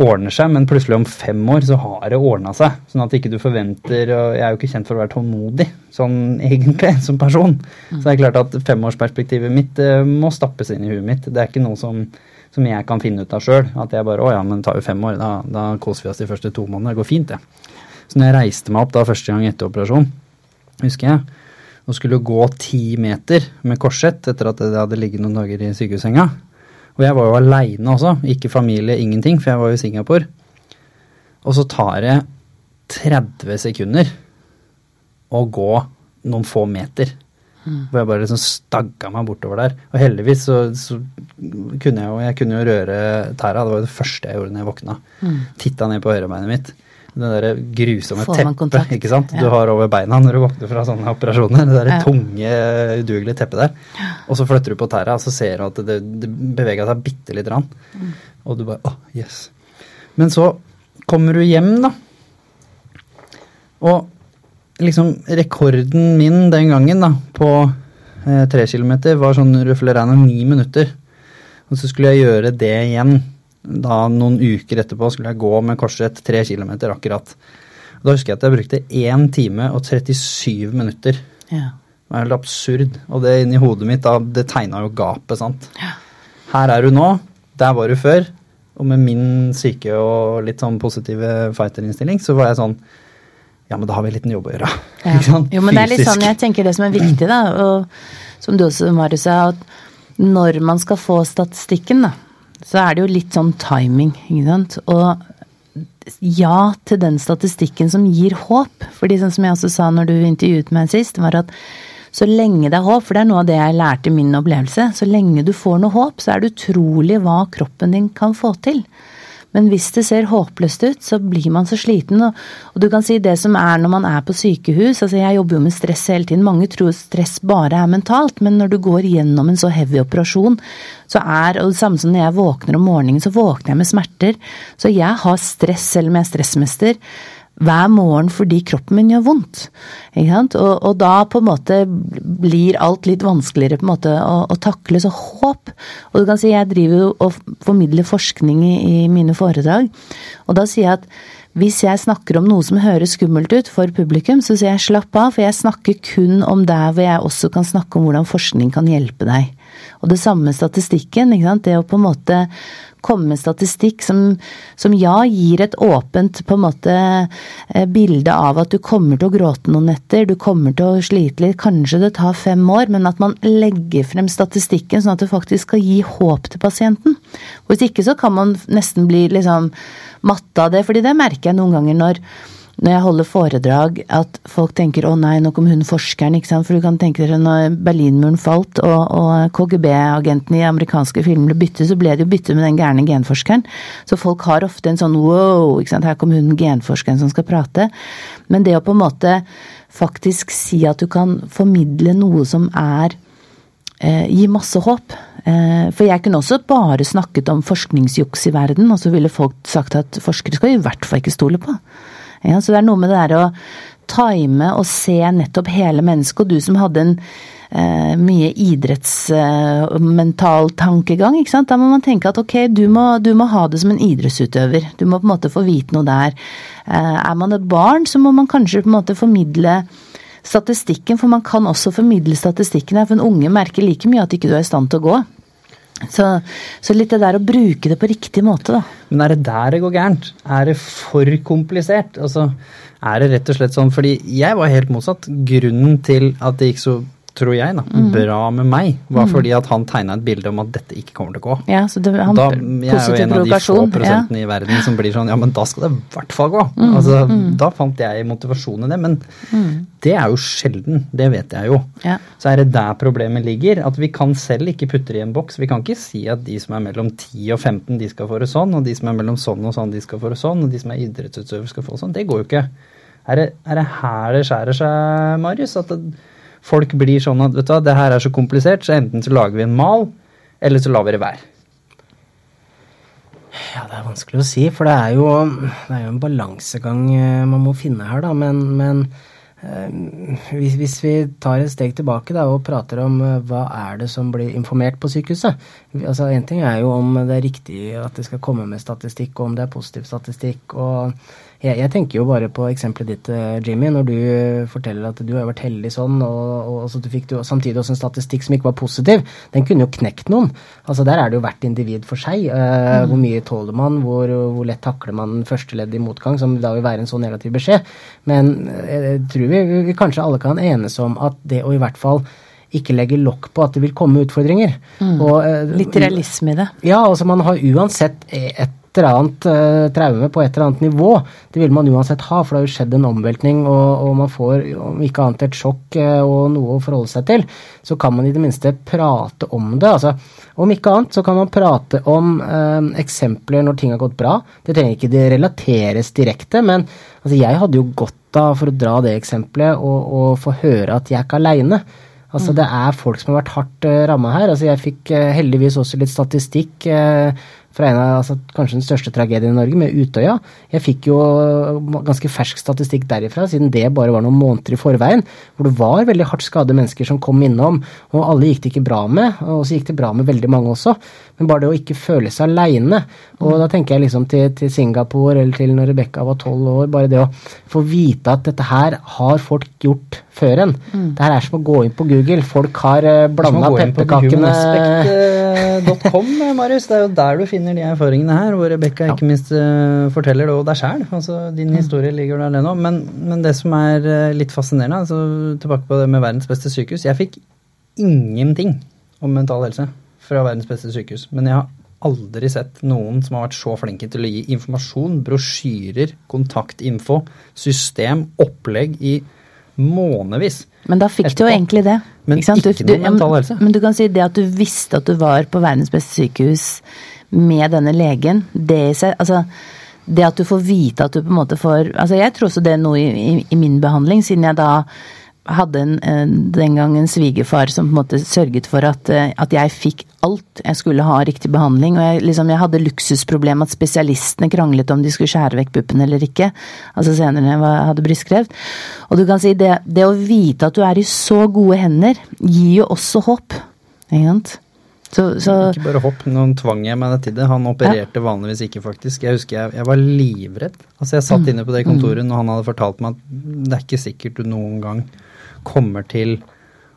ordner seg, men plutselig om fem år så har det ordna seg. Sånn at ikke du forventer og Jeg er jo ikke kjent for å være tålmodig sånn egentlig som person. Så det er klart at femårsperspektivet mitt uh, må stappes inn i huet mitt. Det er ikke noe som som jeg kan finne ut av sjøl. At jeg bare Å ja, men det tar jo fem år. Da, da koser vi oss de første to månedene. Det går fint, det. Så når jeg reiste meg opp da første gang etter operasjon, husker jeg, og skulle gå ti meter med korsett etter at jeg hadde ligget noen dager i sykehussenga Og jeg var jo aleine også, ikke familie, ingenting, for jeg var jo i Singapore. Og så tar det 30 sekunder å gå noen få meter. Mm. Hvor jeg bare liksom stagga meg bortover der. Og heldigvis så, så, kunne jeg jo jeg kunne jo røre tæra. Det var jo det første jeg gjorde når jeg våkna. Mm. Titta ned på høyrebeinet mitt. Det derre grusomme teppet ikke sant? Ja. du har over beina når du våkner fra sånne operasjoner. Det derre ja. tunge, udugelige teppet der. Og så flytter du på tæra, og så ser du at det, det bevega seg bitte lite grann. Mm. Og du bare åh, oh, yes. Men så kommer du hjem, da. Og liksom rekorden min den gangen da, på eh, tre kilometer var sånn røffelig regna ni minutter. Og så skulle jeg gjøre det igjen. Da noen uker etterpå skulle jeg gå med korsrett tre kilometer akkurat. Og da husker jeg at jeg brukte 1 time og 37 minutter. Ja. Det var helt absurd. Og det inni hodet mitt, da, det tegna jo gapet, sant. Ja. Her er du nå. Der var du før. Og med min syke og litt sånn positive fighterinnstilling, så var jeg sånn ja, men da har vi en liten jobb å gjøre. Ja. Jo, men det er litt sånn, jeg tenker det som er viktig, da, og som du også, Marius, sa, at når man skal få statistikken, da, så er det jo litt sånn timing, ikke sant. Og ja til den statistikken som gir håp. Fordi sånn som jeg også sa når du intervjuet meg sist, var at så lenge det er håp, for det er noe av det jeg lærte i min opplevelse, så lenge du får noe håp, så er det utrolig hva kroppen din kan få til. Men hvis det ser håpløst ut, så blir man så sliten. Og, og, du kan si det som er når man er på sykehus altså Jeg jobber jo med stress hele tiden. Mange tror stress bare er mentalt, men når du går gjennom en så heavy operasjon, så er og det samme som når jeg våkner om morgenen, så våkner jeg med smerter. Så jeg har stress selv om jeg er stressmester hver morgen fordi kroppen min gjør vondt. Og, og, da på en måte blir alt litt vanskeligere på en måte å, å takle. Så håp. Og du kan si jeg driver jo og formidler forskning i, i, mine foredrag, og da sier jeg at hvis jeg snakker om noe som høres skummelt ut for publikum, så sier jeg slapp av, for jeg snakker kun om der hvor jeg også kan snakke om hvordan forskning kan hjelpe deg. Og det samme med statistikken. ikke? Det å på en måte komme statistikk som, som, ja, gir et åpent på en måte eh, bilde av at du kommer til å gråte noen netter, du kommer til å slite litt, kanskje det tar fem år, men at man legger frem statistikken sånn at det faktisk skal gi håp til pasienten. Hvis ikke så kan man nesten bli liksom matte av det, fordi det merker jeg noen ganger når når jeg holder foredrag, at folk tenker 'å nei, nå kom hun forskeren', ikke sant. For du kan tenke dere når Berlinmuren falt og, og KGB-agentene i amerikanske filmer ble byttet, så ble det jo byttet med den gærne genforskeren. Så folk har ofte en sånn 'wow', ikke sant. Her kom hun genforskeren som skal prate. Men det å på en måte faktisk si at du kan formidle noe som er eh, Gi masse håp. Eh, for jeg kunne også bare snakket om forskningsjuks i verden, og så ville folk sagt at forskere skal i hvert fall ikke stole på. Ja, så det er noe med det der å time og se nettopp hele mennesket, og du som hadde en eh, mye idrettsmental eh, tankegang, ikke sant. Da må man tenke at ok, du må, du må, ha det som en idrettsutøver. Du må på en måte få vite noe der. Eh, er man et barn, så må man kanskje på en måte formidle statistikken, for man kan også formidle statistikken her. For en unge merker like mye at ikke du er i stand til å gå. Så, så, litt det der å bruke det på riktig måte, da. Men er det der det går gærent? Er det for komplisert? Altså, er det rett og slett sånn Fordi jeg var helt motsatt. Grunnen til at det gikk så tror jeg, da, mm. bra med meg, var mm. fordi at han tegna et bilde om at dette ikke kommer til å gå. Ja, så det, han, da, jeg er jo en av de få prosentene ja. i verden som blir sånn ja, men da skal det i hvert fall gå. Mm. Altså, mm. Da fant jeg motivasjon i det, men mm. det er jo sjelden. Det vet jeg jo. Ja. Så er det der problemet ligger, at vi kan selv ikke putte det i en boks. Vi kan ikke si at de som er mellom 10 og 15, de skal få det sånn, og de som er mellom sånn og sånn, de skal få det sånn, og de som er idrettsutøvere skal få det sånn. Det går jo ikke. Er det, er det her det skjærer seg, Marius? At det, folk blir sånn at vet du hva, det her er så komplisert, så enten så lager vi en mal, eller så lar vi det være. Ja, det er vanskelig å si, for det er jo, det er jo en balansegang eh, man må finne her, da. Men, men eh, hvis, hvis, vi tar et steg tilbake da, og prater om uh, hva er det som blir informert på sykehuset altså En ting er jo om det er riktig at det skal komme med statistikk, og om det er positiv statistikk. og jeg, jeg, tenker jo bare på eksempelet ditt, eh, Jimmy, når du forteller at du har vært heldig sånn, og, og så du fikk du samtidig også en statistikk som ikke var positiv. Den kunne jo knekt noen. Altså Der er det jo hvert individ for seg. Uh, mm. Hvor mye tåler man? Hvor, hvor lett takler man første ledd i motgang, som da vil være en så negativ beskjed. Men eh, jeg tror vi, vi kanskje alle kan enes om at det å i hvert fall ikke legge lokk på at det vil komme utfordringer. Mm. Og, uh, Litt realisme i det. Ja, altså man har uansett et eller annet eh, traume på et eller annet nivå. Det vil man uansett ha, for det har jo skjedd en omveltning, og, og man får om ikke annet et sjokk eh, og noe å forholde seg til. Så kan man i det minste prate om det. altså Om ikke annet så kan man prate om eh, eksempler når ting har gått bra. Det trenger ikke det relateres direkte, men altså, jeg hadde jo godt av, for å dra det eksempelet, å få høre at jeg er ikke aleine. Altså, mm. Det er folk som har vært hardt uh, ramma her. Altså, jeg fikk uh, heldigvis også litt statistikk uh, fra en av altså, kanskje den største tragedien i Norge, med Utøya. Jeg fikk jo ganske fersk statistikk derifra, siden det bare var noen måneder i forveien, hvor det var veldig hardt skadde mennesker som kom innom, og alle gikk det ikke bra med, og så gikk det bra med veldig mange også. Men bare det å ikke føle seg aleine. Og da tenker jeg liksom til, til Singapore eller til når Rebekka var tolv år. Bare det å få vite at dette her har folk gjort før en. Mm. Det her er som å gå inn på Google. Folk har uh, eh, blanda pepperkakene Humanspect.com, eh, Marius. Det er jo der du finner de erfaringene her, hvor Rebekka ja. ikke minst uh, forteller det og deg sjæl. Altså, din mm. historie ligger der, det nå. Men, men, det som er uh, litt fascinerende, altså, tilbake på det med verdens beste sykehus Jeg fikk ingenting om mental helse fra verdens beste sykehus. Men jeg har aldri sett noen som har vært så flinke til å gi informasjon, brosjyrer, kontaktinfo, system, opplegg i månevis. Men da fikk du jo egentlig det. Men ikke, ikke noe mental helse. Men du kan si det at du visste at du var på verdens beste sykehus med denne legen, det i seg Altså det at du får vite at du på en måte får Altså jeg tror også det er noe i, i, i min behandling, siden jeg da hadde en, den gang en svigerfar som på en måte sørget for at, eh, at, jeg fikk alt jeg skulle ha riktig behandling. Og jeg, liksom, jeg hadde luksusproblem at spesialistene kranglet om de skulle skjære vekk puppen eller ikke. Altså senere når jeg hadde brystkreft. Og du kan si det, det å vite at du er i så gode hender, gir jo også håp. Ikke sant? Så, så Ikke bare hopp, noen tvang jeg meg til det. Han opererte vanligvis ikke, faktisk. Jeg husker jeg, jeg var livredd. Altså Jeg satt inne på det kontoret når han hadde fortalt meg at det er ikke sikkert du noen gang kommer til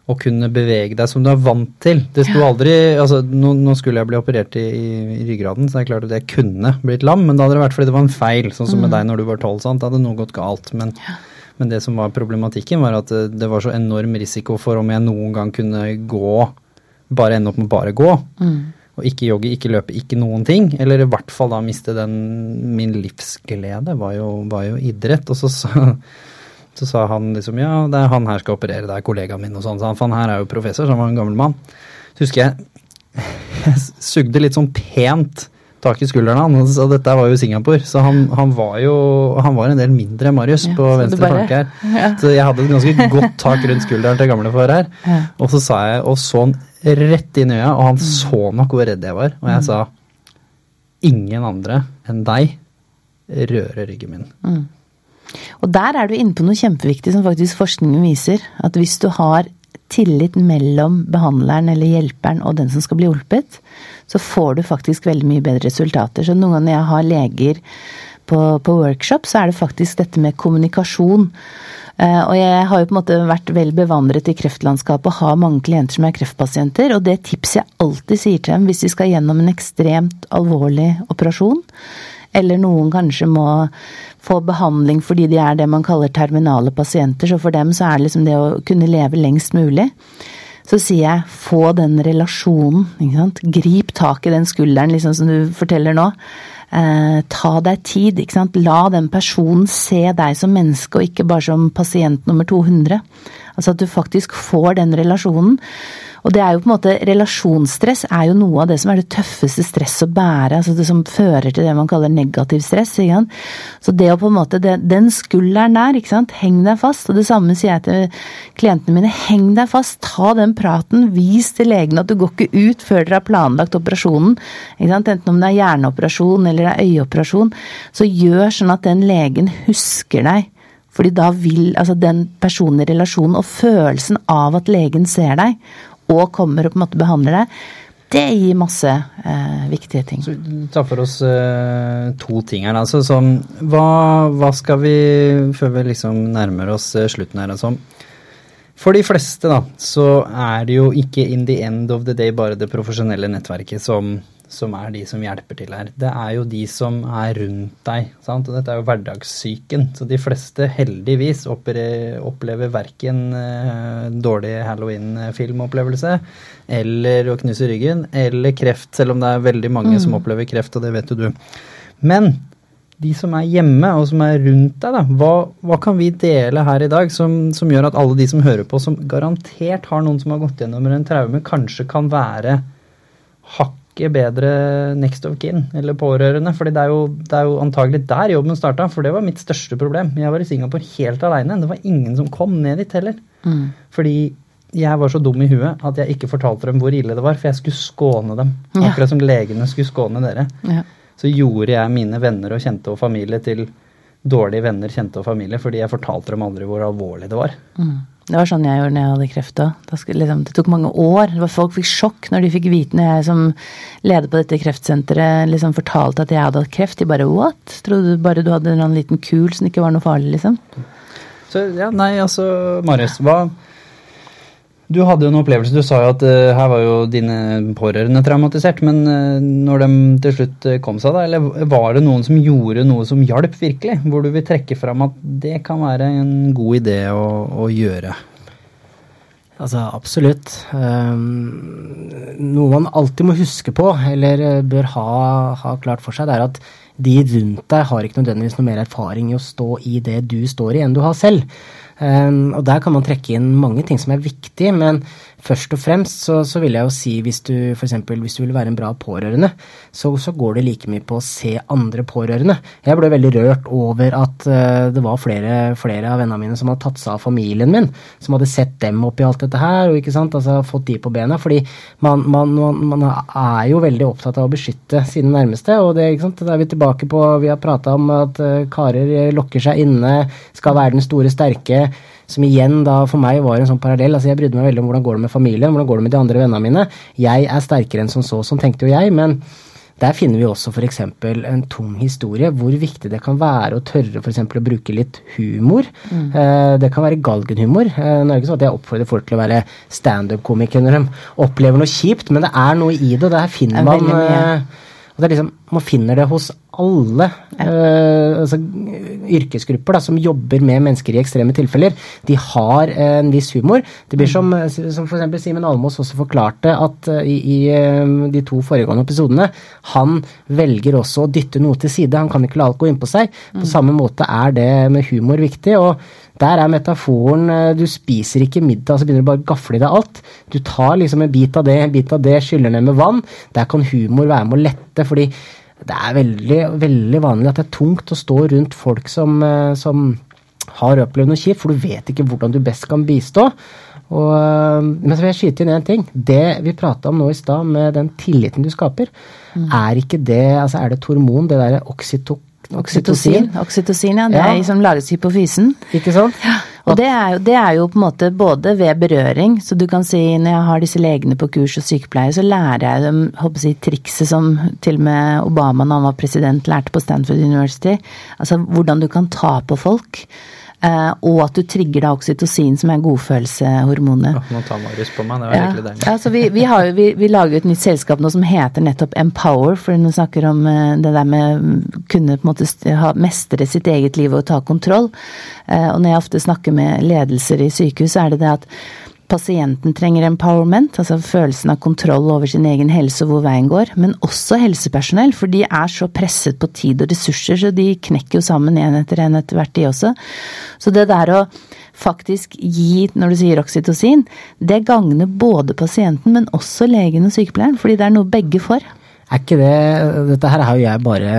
å kunne bevege deg som du er vant til. Det sto aldri altså Nå, nå skulle jeg bli operert i, i, ryggraden, så det er klart at jeg kunne blitt lam, men da hadde det vært fordi det var en feil, sånn som med deg når du var tolv. Da hadde noe gått galt. Men, men det som var problematikken, var at det, det var så enorm risiko for om jeg noen gang kunne gå, bare ende opp med bare gå. Og ikke jogge, ikke løpe, ikke noen ting. Eller i hvert fall da miste den Min livsglede var jo, var jo idrett. Og så sa, så sa han liksom ja, det er han her skal operere, det er kollegaen min og sånn. Så han, for han her er jo professor, så han var en gammel mann. Så husker jeg jeg sugde litt sånn pent tak i skulderen hans, og dette var jo Singapore. Så han, han var jo han var en del mindre enn Marius Ja, på venstre bare- flanke her. ja. Så jeg hadde et ganske godt tak rundt skulderen til gamlefar her. Ja. Og så sa jeg, og så han rett inn i øya, og han så nok hvor redd jeg var. Og jeg sa ingen andre enn deg rører ryggen min. Og der er du inne på noe kjempeviktig som faktisk forskningen viser. At hvis du har tillit mellom behandleren eller hjelperen og den som skal bli hjulpet, så får du faktisk veldig mye bedre resultater. Så noen ganger når jeg har leger på, på workshop, så er det faktisk dette med kommunikasjon. Eh, og jeg har jo på en måte vært vel bevandret i kreftlandskapet og har mange klienter som er kreftpasienter, og det tipset jeg alltid sier til dem hvis de skal gjennom en ekstremt alvorlig operasjon, eller noen kanskje må få behandling fordi de er det man kaller terminale pasienter, så for dem så er det liksom det å kunne leve lengst mulig. Så sier jeg få den relasjonen, ikke sant. Grip tak i den skulderen, liksom som du forteller nå. Eh, ta deg tid, ikke sant. La den personen se deg som menneske, og ikke bare som pasient nummer 200. Altså at du faktisk får den relasjonen. Og det er jo på en måte, relasjonsstress er jo noe av det som er det tøffeste stress å bære. altså Det som fører til det man kaller negativ stress. ikke sant? Så det å på en måte, det, den skulderen der, ikke sant, heng deg fast. Og det samme sier jeg til klientene mine. Heng deg fast, ta den praten. Vis til legen at du går ikke ut før dere har planlagt operasjonen. ikke sant? Enten om det er hjerneoperasjon eller det er øyeoperasjon. Så gjør sånn at den legen husker deg. Fordi da vil altså den personen i relasjonen og følelsen av at legen ser deg, og kommer og på en måte behandler deg, det gir masse eh, viktige ting. Så vi tar for oss eh, to ting her. Altså, sånn, hva, hva skal vi, før vi liksom nærmer oss eh, slutten her, altså, For de fleste da, så er det jo ikke in the end of the day bare det profesjonelle nettverket som, som er de som hjelper til her. Det er jo de som er rundt deg. sant? Og dette er jo hverdagssyken. Så de fleste heldigvis opplever verken eh, dårlig halloween-filmopplevelse eller å knuse ryggen, eller kreft, selv om det er veldig mange som opplever kreft, og det vet jo du. Men de som er hjemme og som er rundt deg, da, hva, hva kan vi dele her i dag som, som gjør at alle de som hører på, som garantert har noen som har gått gjennom en traume, kanskje kan være hakket bedre next of kin, eller pårørende? for det det er jo antagelig der jobben starta, for det var mitt største problem. Jeg var i Singapore helt aleine. Det var ingen som kom ned dit heller. Fordi jeg var så dum i huet at jeg ikke fortalte dem hvor ille det var, for jeg skulle skåne dem. Ja. Akkurat som legene skulle skåne dere Ja. så gjorde jeg mine venner og kjente og familie til dårlige venner, kjente og familie, fordi jeg fortalte dem aldri hvor alvorlig det var. Mm. Det var sånn jeg gjorde når jeg hadde kreft òg. Liksom, det tok mange år. Folk fikk sjokk når de fikk vite når jeg som leder på dette kreftsenteret liksom fortalte at jeg hadde hatt kreft. De bare what? Trodde bare du hadde en liten kul som ikke var noe farlig, liksom? Så ja, nei, altså, Marius, hva Du hadde jo en opplevelse. Du sa jo at uh, her var jo dine pårørende traumatisert, men uh, når de til slutt eh, kom seg, da, eller var det noen som gjorde noe som hjalp virkelig? Hvor du vil trekke fram at det kan være en god idé å, å gjøre? Altså, absolutt. Um, noe man alltid må huske på, eller bør ha, ha klart for seg, det er at de rundt deg har ikke nødvendigvis noe mer erfaring i å stå i det du står i, enn du har selv. Um, og der kan man trekke inn mange ting som er viktig, men først og fremst så, så vil jeg jo si hvis du eksempel, hvis du vil være en bra pårørende, så, så går det like mye på å se andre pårørende. Jeg ble veldig rørt over at uh, det var flere, flere av vennene mine som hadde tatt seg av familien min, som hadde sett dem oppi alt dette her, og ikke sant, altså fått de på bena. Fordi man, man, man, er jo veldig opptatt av å beskytte sine nærmeste, og det, ikke sant, er vi tilbake på Vi har prata om at uh, karer lokker seg inne, skal være den store sterke. Som igjen da for meg var en sånn parallell. altså Jeg brydde meg veldig om hvordan går det med familien, hvordan går det med de andre vennene mine. Jeg er sterkere enn som så, sånn tenkte jo jeg. men der finner vi også f.eks. en tung historie, hvor viktig det kan være å tørre for eksempel, å bruke litt humor. Mm. Eh, det kan være galgenhumor. Eh, nå er det ikke sånn at jeg oppfordrer folk til å være standup-komikere når de opplever noe kjipt, men det er noe i det, og der finner man eh, og det er liksom, Man finner det hos alle ja. uh, altså, yrkesgrupper da, som jobber med mennesker i ekstreme tilfeller. De har uh, en viss humor. Det blir som, eh, som f.eks. Simen Almås også forklarte at uh, i, i de to foregående episodene Han velger også å dytte noe til side. Han kan ikke la alt gå innpå seg. På mm. samme måte er det med humor viktig. og der er metaforen Du spiser ikke middag, så begynner du bare å gafle i deg alt. Du tar liksom en bit av det, en bit av det, skyller ned med vann. Der kan humor være med å lette, fordi det er veldig, veldig vanlig at det er tungt å stå rundt folk som, eh, som har opplevd noe kjipt, for du vet ikke hvordan du best kan bistå. Og, eh, men så vil jeg skyte inn én ting. Det vi prata om nå i stad, med den tilliten du skaper, mm. er ikke det altså Er det et hormon, det derre Oksytocin. Oksytocin, ja. Det er som lages i hypofysen. Ikke sant? Ja. Og det er, jo, det er, jo, på en måte både ved berøring, så du kan si når jeg har disse legene på kurs og sykepleiere, så lærer jeg dem håper jeg, trikset som til og med Obama da han var president lærte på Stanford University. Altså hvordan du kan ta på folk. Uh, og at du trigger da oksytocin, som er godfølelsehormonet nå tar Marius på meg, det var ja. virkelig deilig. Ja, vi, vi, har, vi, vi, lager et nytt selskap nå som heter nettopp Empower, for hun snakker om uh, det der med kunne på en måte ha, mestre sitt eget liv og ta kontroll. Uh, og når jeg ofte snakker med ledelser i sykehus, så er det det at pasienten trenger empowerment, altså følelsen av kontroll over sin egen helse og hvor veien går, men også helsepersonell, for de er så presset på tid og ressurser, så de knekker jo sammen en etter en etter hvert, de også. Så det der å faktisk gi, når du sier oksytocin, det gagner både pasienten, men også legen og sykepleieren, fordi det er noe begge får. Er ikke det Dette her har jo jeg bare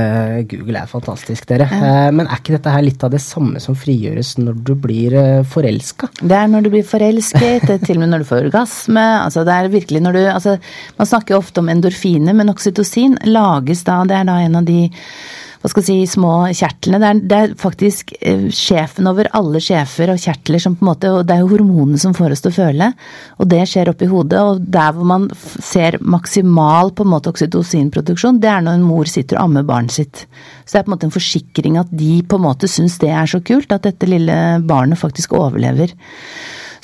Google er fantastisk, dere. Ja. Eh, men er ikke dette her litt av det samme som frigjøres når du blir eh, forelska? Det er når du blir forelsket, er til og med når du får orgasme. Altså det er virkelig når du altså Man snakker jo ofte om endorfiner, men oksytocin lages da Det er da en av de hva skal si, små kjertlene. Det er, det er faktisk eh, sjefen over alle sjefer og kjertler som på en måte Og det er jo hormonene som får oss til å føle. Og det skjer oppi hodet. Og der hvor man ser maksimal på en måte oksytocinproduksjon, det er når en mor sitter og ammer barnet sitt. Så det er på en måte en forsikring at de på en måte syns det er så kult at dette lille barnet faktisk overlever.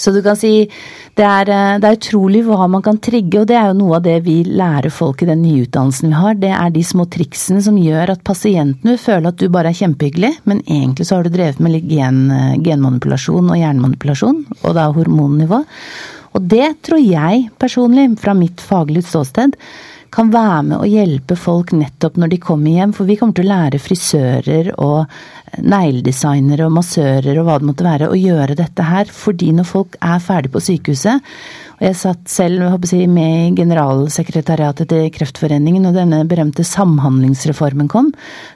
Så du kan si det er, eh, det er, utrolig hva man kan trigge, og det er jo noe av det vi lærer folk i den nye utdannelsen vi har. Det er de små triksene som gjør at pasienten vil føle at du bare er kjempehyggelig, men egentlig så har du drevet med litt gen, eh, genmanipulasjon og hjernemanipulasjon, og da hormonnivå. Og det tror jeg personlig, fra mitt faglige ståsted, kan være med å hjelpe folk nettopp når de kommer hjem. For vi kommer til å lære frisører og negledesignere og massører og hva det måtte være, å gjøre dette her. Fordi når folk er ferdig på sykehuset og Jeg satt selv jeg, med i generalsekretariatet til Kreftforeningen, og denne berømte samhandlingsreformen kom,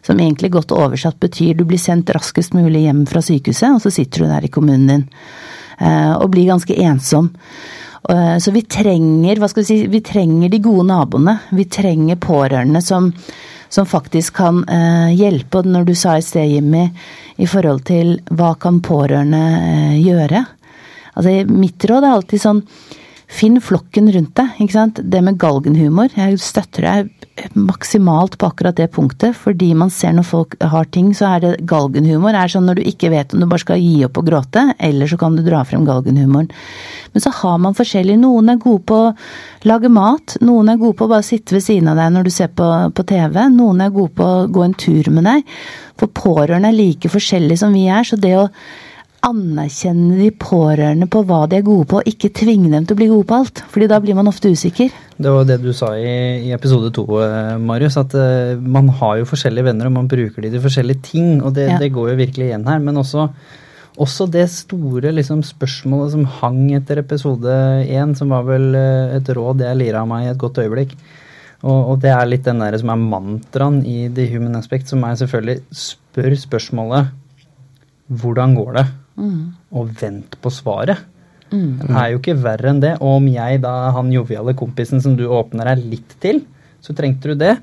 som egentlig godt oversatt betyr du blir sendt raskest mulig hjem fra sykehuset, og så sitter du der i kommunen din eh, og blir ganske ensom. Eh, så vi trenger, hva skal vi si, vi trenger de gode naboene. Vi trenger pårørende som, som faktisk kan eh, hjelpe. Og når du sa i sted, Jimmy, i forhold til hva kan pårørende eh, gjøre? Altså, mitt råd er alltid sånn Finn flokken rundt deg. ikke sant? Det med galgenhumor. Jeg støtter deg maksimalt på akkurat det punktet. Fordi man ser når folk har ting, så er det galgenhumor. Det er sånn når du ikke vet om du bare skal gi opp og gråte, eller så kan du dra frem galgenhumoren. Men så har man forskjellig. Noen er gode på å lage mat. Noen er gode på å bare sitte ved siden av deg når du ser på, på TV. Noen er gode på å gå en tur med deg. For pårørende er like forskjellige som vi er. så det å anerkjenne de pårørende på hva de er gode på, og ikke tvinge dem til å bli gode på alt. fordi da blir man ofte usikker. Det var det du sa i, i episode to, eh, Marius, at uh, man har jo forskjellige venner, og man bruker de til forskjellige ting. Og det, ja. det går jo virkelig igjen her. Men også, også det store liksom, spørsmålet som hang etter episode én, som var vel uh, et råd jeg lira av meg i et godt øyeblikk. Og, og, det er litt den der som er mantraen i The Human Aspect, som er selvfølgelig spør spørsmålet hvordan går det? Mm. Og vent på svaret. Mm. Det er jo ikke verre enn det. Og om jeg da, han joviale kompisen som du åpner deg litt til, så trengte du det.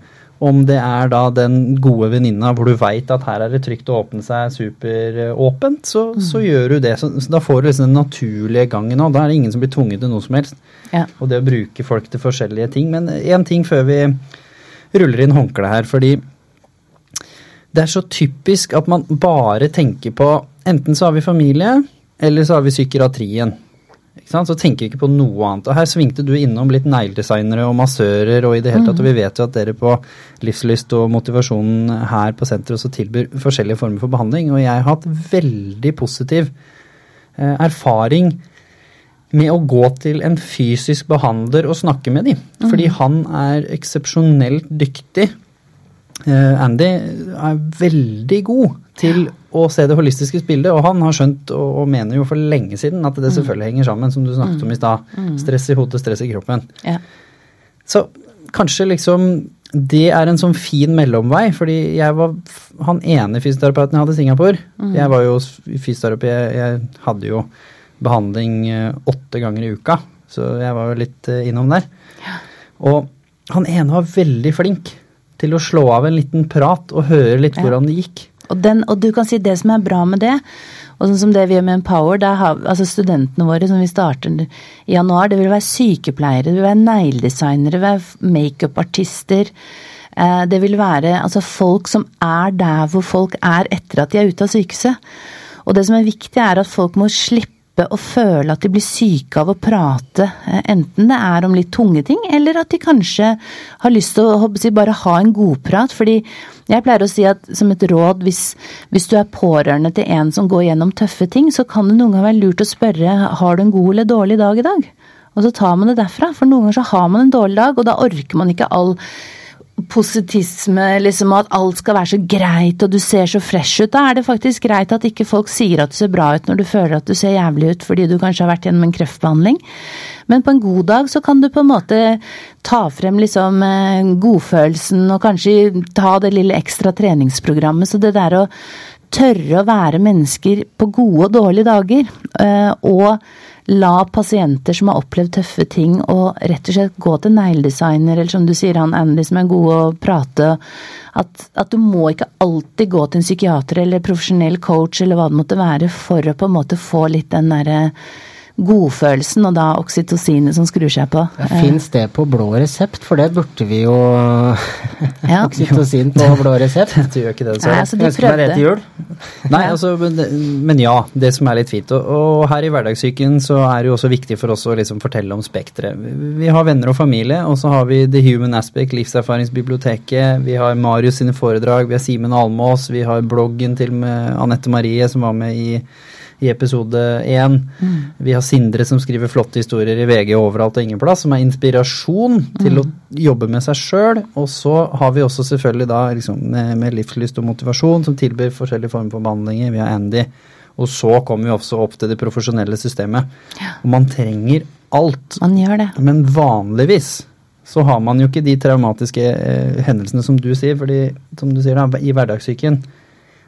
Om det er da den gode venninna hvor du veit at her er det trygt å åpne seg superåpent, så, så gjør du det. Så, så da får du liksom den naturlige gangen òg. Da er det ingen som blir tvunget til noe som helst. Ja. Og det å bruke folk til forskjellige ting. Men én ting før vi ruller inn håndkleet her, fordi det er så typisk at man bare tenker på Enten så har vi familie, eller så har vi psykiatrien. Så tenker vi ikke på noe annet. Og her svingte du innom litt negledesignere og massører, og i det hele tatt, og vi vet jo at dere på Livslyst og Motivasjonen her på senteret også tilbyr forskjellige former for behandling, og jeg har hatt veldig positiv eh, erfaring med å gå til en fysisk behandler og snakke med dem. Fordi han er eksepsjonelt dyktig. Eh, Andy er veldig god til å se det holistiske bildet, og han har skjønt og, og mener jo for lenge siden at det selvfølgelig henger sammen, som du snakket om i stad. Stress i hodet, stress i kroppen. Ja. Så kanskje liksom det er en sånn fin mellomvei, fordi jeg var han ene fysioterapeuten jeg hadde i Singapore. Jeg var jo fysioterapi, jeg, jeg hadde jo behandling eh, åtte ganger i uka, så jeg var jo litt eh, innom der. Og han ene var veldig flink til å slå av en liten prat og høre litt Ja. hvordan det gikk. Og, den, og du kan si det som er bra med det, og sånn som det vi gjør med Empower, der har altså studentene våre som vi starter i januar, det vil være sykepleiere, det vil være negledesignere, det vil være makeupartister. Eh, det vil være altså folk som er der hvor folk er etter at de er ute av sykehuset. Og det som er viktig, er at folk må slippe å føle at de blir syke av å prate, eh, enten det er om litt tunge ting, eller at de kanskje har lyst til å si, bare ha en godprat. Fordi jeg pleier å si at som et råd, hvis, hvis du er pårørende til en som går gjennom tøffe ting, så kan det noen ganger være lurt å spørre har du en god eller dårlig dag i dag? Og så tar man det derfra, for noen ganger så har man en dårlig dag, og da orker man ikke all positisme, liksom at alt skal være så greit og du ser så fresh ut. Da er det faktisk greit at ikke folk sier at du ser bra ut når du føler at du ser jævlig ut fordi du kanskje har vært gjennom en kreftbehandling. Men på en god dag så kan du på en måte ta frem liksom eh, godfølelsen og kanskje ta det lille ekstra treningsprogrammet. Så det der å tørre å være mennesker på gode og dårlige dager, eh, og la pasienter som har opplevd tøffe ting, og rett og slett gå til negledesigner, eller som du sier, han Andy som er god å prate, at, at du må ikke alltid gå til en psykiater eller profesjonell coach eller hva det måtte være, for å på en måte få litt den derre godfølelsen, og da oksytocinet som skrur seg på. Ja, Fins det på blå resept? For det burde vi jo Ja. Oksytocin på blå resept. Du gjør ikke det, Nei, altså, de Ønsker meg det til jul. Nei, altså, men, men ja, det som er litt fint. Og, og her i hverdagssyken så er det jo også viktig for oss å liksom fortelle om spekteret. Vi har venner og familie, og så har vi The Human Aspect, Livserfaringsbiblioteket. Vi har Marius sine foredrag, vi har Simen Almås, vi har bloggen til med Anette Marie som var med i, i episode én. Vi har Sindre som skriver flotte historier i VG overalt og ingen plass, som er inspirasjon til å jobbe med seg sjøl. Og så har vi også selvfølgelig da liksom med, med livslyst og motivasjon, som tilbyr forskjellige former for behandlinger. Vi har Andy. Og så kommer vi også opp til det profesjonelle systemet. Og man trenger alt. Man gjør det. Men vanligvis så har man jo ikke de traumatiske eh, hendelsene som du sier, fordi som du sier da, i hverdagssyken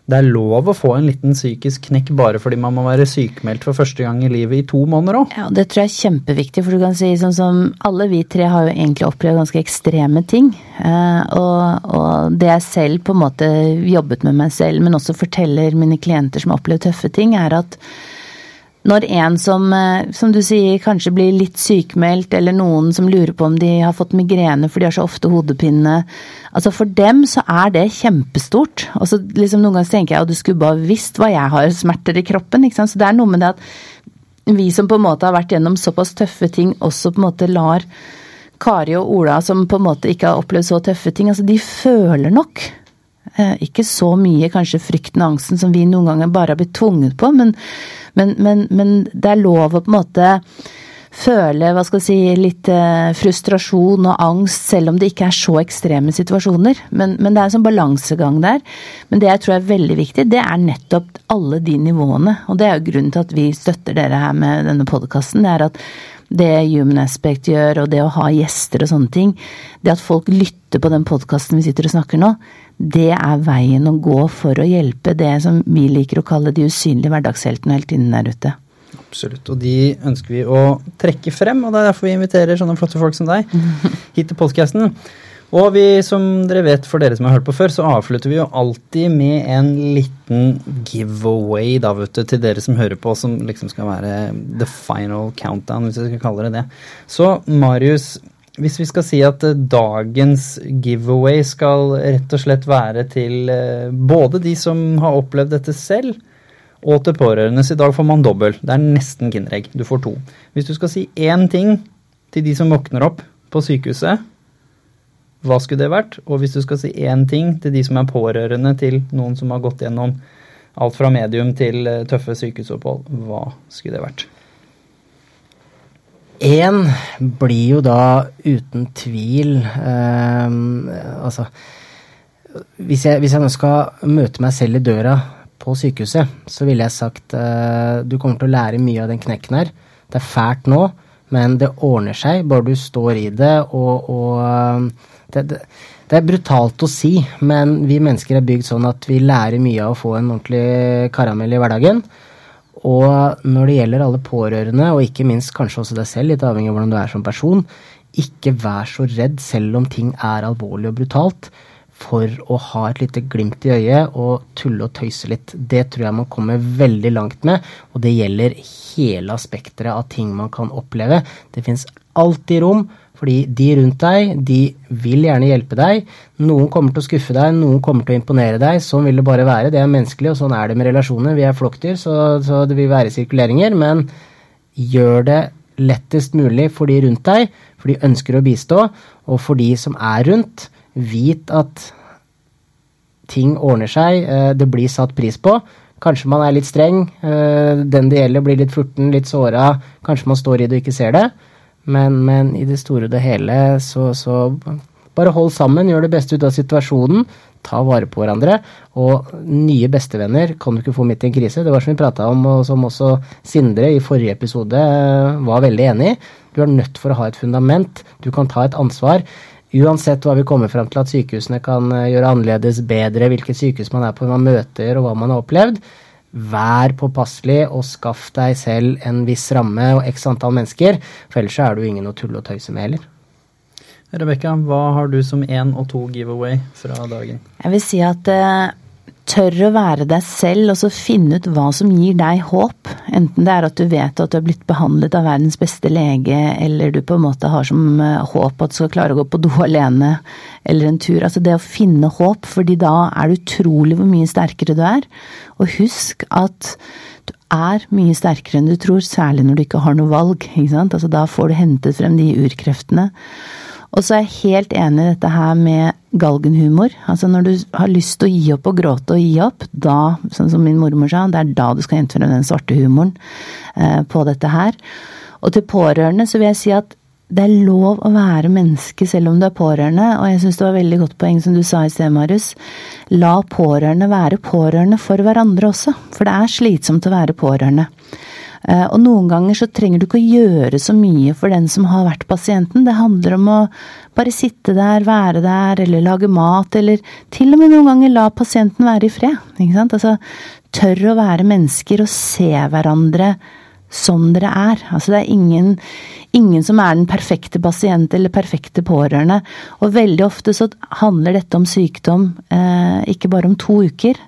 det er lov å få en liten psykisk knekk bare fordi man må være sykemeldt for første gang i livet i to måneder òg. Ja, Det tror jeg er kjempeviktig, for du kan si sånn som alle vi tre har jo egentlig opplevd ganske ekstreme ting. Eh, og, og det jeg selv på en måte jobbet med meg selv, men også forteller mine klienter som har opplevd tøffe ting, er at når en som, eh, som du sier, kanskje blir litt sykemeldt, eller noen som lurer på om de har fått migrene for de har så ofte hodepine Altså For dem så er det kjempestort. Og så liksom Noen ganger tenker jeg at du skulle bare visst hva jeg har smerter i kroppen. ikke sant? Så det er noe med det at vi som på en måte har vært gjennom såpass tøffe ting, også på en måte lar Kari og Ola, som på en måte ikke har opplevd så tøffe ting, altså de føler nok ikke så mye kanskje frykten og angsten som vi noen ganger bare har blitt tvunget på, men, men, men, men det er lov å på en måte føle hva skal jeg si, litt eh, frustrasjon og angst, selv om det ikke er så ekstreme situasjoner. Men, men det er en sånn balansegang der. Men det jeg tror er veldig viktig, det er nettopp alle de nivåene. Og det er jo grunnen til at vi støtter dere her med denne podkasten. Det er at det Human Aspect gjør, og det å ha gjester og sånne ting, det at folk lytter på den podkasten vi sitter og snakker nå, det er veien å gå for å hjelpe det som vi liker å kalle de usynlige hverdagsheltene og heltinnene der ute. Absolutt. Og de ønsker vi å trekke frem, og det er derfor vi inviterer sånne flotte folk som deg hit til podkasten. Og vi, som dere vet, for dere som har hørt på før, så avslutter vi jo alltid med en liten giveaway da, vet du, til dere som hører på, som liksom skal være the final countdown, hvis vi skal kalle det det. Så Marius, hvis vi skal si at eh, dagens giveaway skal rett og slett være til eh, både de som har opplevd dette selv, og til pårørende. Så i dag får man dobbel. Det er nesten Kinderegg. Du får to. Hvis du skal si én ting til de som våkner opp på sykehuset, hva skulle det vært? Og hvis du skal si én ting til de som er pårørende til noen som har gått gjennom alt fra medium til eh, tøffe sykehusopphold, hva skulle det vært? Én blir jo da uten tvil eh, Altså hvis jeg, hvis jeg, nå skal møte meg selv i døra på sykehuset, så ville jeg sagt eh, du kommer til å lære mye av den knekken her. Det er fælt nå, men det ordner seg bare du står i det og, og eh, det, det, det, er brutalt å si, men vi mennesker er bygd sånn at vi lærer mye av å få en ordentlig karamell i hverdagen. Og når det gjelder alle pårørende, og ikke minst kanskje også deg selv, litt avhengig av hvordan du er som person, ikke vær så redd selv om ting er alvorlig og brutalt, for å ha et lite glimt i øyet og tulle og tøyse litt. Det tror jeg man kommer veldig langt med, og det gjelder hele spekteret av ting man kan oppleve. Det fins alltid rom fordi de rundt deg, de vil gjerne hjelpe deg. Noen kommer til å skuffe deg, noen kommer til å imponere deg. Sånn vil det bare være. Det er menneskelig, og sånn er det med relasjoner. Vi er flokkdyr, så, så det vil være sirkuleringer. Men gjør det lettest mulig for de rundt deg, for de ønsker å bistå. Og for de som er rundt, vit at ting ordner seg, eh, det blir satt pris på. Kanskje man er litt streng, eh, den det gjelder blir litt furten, litt såra. Kanskje man står i det og ikke ser det. Men, men, i det store og det hele, så, så bare hold sammen, gjør det beste ut av situasjonen. Ta vare på hverandre. Og nye bestevenner kan du ikke få midt i en krise. Det var som vi prata om, og som også Sindre i forrige episode eh, var veldig enig i. Du er nødt for å ha et fundament. Du kan ta et ansvar. Uansett hva vi kommer frem til at sykehusene kan eh, gjøre annerledes, bedre, hvilket sykehus man er på, hva man møter og hva man har opplevd, Vær påpasselig og skaff deg selv en viss ramme og x antall mennesker, for ellers er du ingen å tulle og tøyse med heller. Rebekka, hva har du som én og to giveaway fra dagen? Jeg vil si at uh, tør å være deg selv og så finne ut hva som gir deg håp. Enten det er at du vet at du har blitt behandlet av verdens beste lege, eller du på en måte har som uh, håp at du skal klare å gå på do alene, eller en tur. Altså det å finne håp, fordi da er det utrolig hvor mye sterkere du er. Og husk at du er mye sterkere enn du tror, særlig når du ikke har noe valg. Altså Da får du hentet frem de urkreftene. Og så er jeg helt enig i dette her med galgenhumor. Altså når du har lyst til å gi opp og gråte og gi opp, da, sånn som min mormor sa, det er da du skal hente den svarte humoren eh, på dette her. Og til pårørende så vil jeg si at det er lov å være menneske selv om du er pårørende, og jeg syns det var veldig godt poeng som du sa i sted, Marius. La pårørende være pårørende for hverandre også, for det er slitsomt å være pårørende. Eh, og noen ganger så trenger du ikke å gjøre så mye for den som har vært pasienten. Det handler om å bare sitte der, være der, eller lage mat, eller til og med noen ganger la pasienten være i fred. Ikke sant? Altså tørre å være mennesker og se hverandre som dere er. Altså det er ingen, ingen som er den perfekte pasient eller perfekte pårørende. Og veldig ofte så handler dette om sykdom eh, ikke bare om to uker.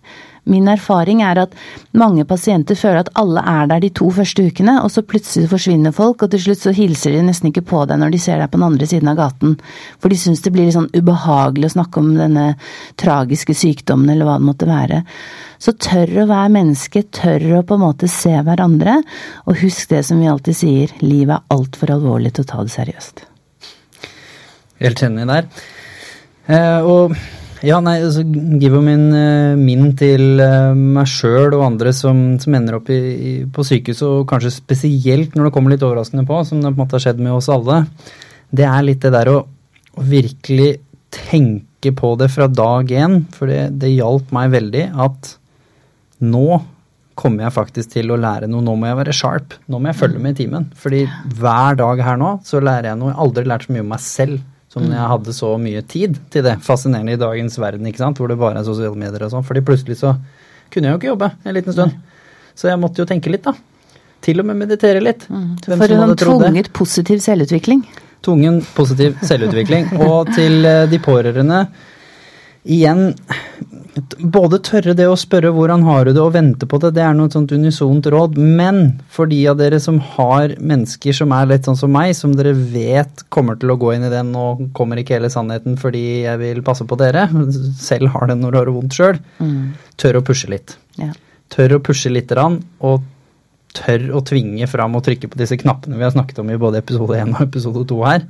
Min erfaring er at mange pasienter føler at alle er der de to første ukene, og så plutselig forsvinner folk, og til slutt så hilser de nesten ikke på deg når de ser deg på den andre siden av gaten. For de syns det blir litt sånn ubehagelig å snakke om denne tragiske sykdommen, eller hva det måtte være. Så tør å være menneske, tør å på en måte se hverandre, og husk det som vi alltid sier, livet er altfor alvorlig til å ta det seriøst. Helt enig der. Eh, og ja, nei, altså, give min, eh, min til uh, meg sjøl og andre som, som ender opp i, i, på sykehus, og kanskje spesielt når det kommer litt overraskende på, som det på en måte har skjedd med oss alle, det er litt det der å, å virkelig tenke på det fra dag én. For det, det hjalp meg veldig at nå kommer jeg faktisk til å lære noe. Nå må jeg være sharp. Nå må jeg følge med i timen. Fordi hver dag her nå så lærer jeg noe. Jeg har aldri lært så mye om meg selv som når jeg hadde så mye tid til det. Fascinerende i dagens verden, ikke sant? hvor det bare er sosiale medier og sånn. Fordi plutselig så kunne jeg jo ikke jobbe en liten stund. Så jeg måtte jo tenke litt, da. Til og med meditere litt. Mm. For en tvunget positiv selvutvikling. Tvungen positiv selvutvikling. Og til eh, de pårørende igjen både tørre det å spørre 'hvordan har du det', og vente på det, det er noe sånt unisont råd. Men for de av dere som har mennesker som er litt sånn som meg, som dere vet kommer til å gå inn i den og kommer ikke hele sannheten fordi jeg vil passe på dere, selv har det når du har det vondt sjøl, Mm. tør å pushe litt. Ja. Tør å pushe litt, grann, og tør å tvinge fram og trykke på disse knappene vi har snakket om i både episode 1 og episode 2 her.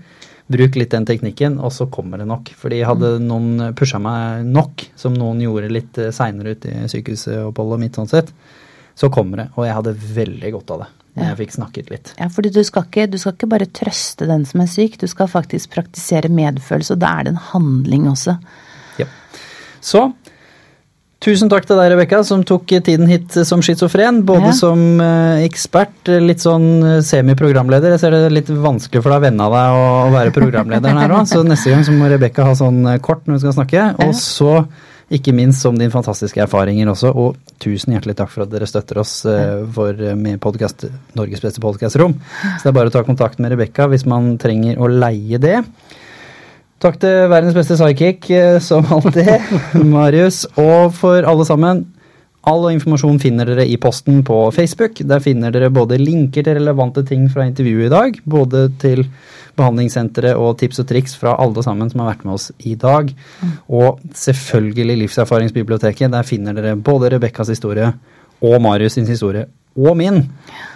Bruk litt den teknikken, og så kommer det nok. Fordi hadde noen pusha meg nok, som noen gjorde litt seinere ut i sykehusoppholdet mitt, sånn sett, så kommer det. Og jeg hadde veldig godt av det. når Jeg fikk snakket litt. Ja, fordi du skal, ikke, du skal ikke bare trøste den som er syk, du skal faktisk praktisere medfølelse, og da er det en handling også. Ja. Så tusen takk til deg, Rebekka, som tok tiden hit som schizofren. Både Ja. som eh, ekspert, eh, litt sånn eh, semiprogramleder. Jeg ser det er litt vanskelig for deg å venne av deg å være programlederen her òg, så neste gang så må Rebekka ha sånn kort når hun skal snakke. Og så ikke minst som din fantastiske erfaringer også, og tusen hjertelig takk for at dere støtter oss for, med podcast, Norges beste podkastrom. Så det er bare å ta kontakt med Rebekka hvis man trenger å leie det. Takk til verdens beste sidekick, eh, som alltid, Marius. Og for alle sammen, all informasjon finner dere i posten på Facebook. Der finner dere både linker til relevante ting fra intervjuet i dag, både til behandlingssenteret og tips og triks fra alle sammen som har vært med oss i dag. Og selvfølgelig Livserfaringsbiblioteket. Der finner dere både Rebekkas historie og Marius sin historie, og min.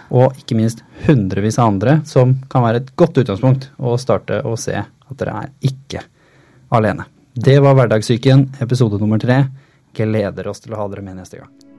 Og ikke minst hundrevis av andre som kan være et godt utgangspunkt å starte å se at dere er ikke alene. Det var Hverdagssyken, episode nummer tre. Gleder oss til å ha dere med neste gang.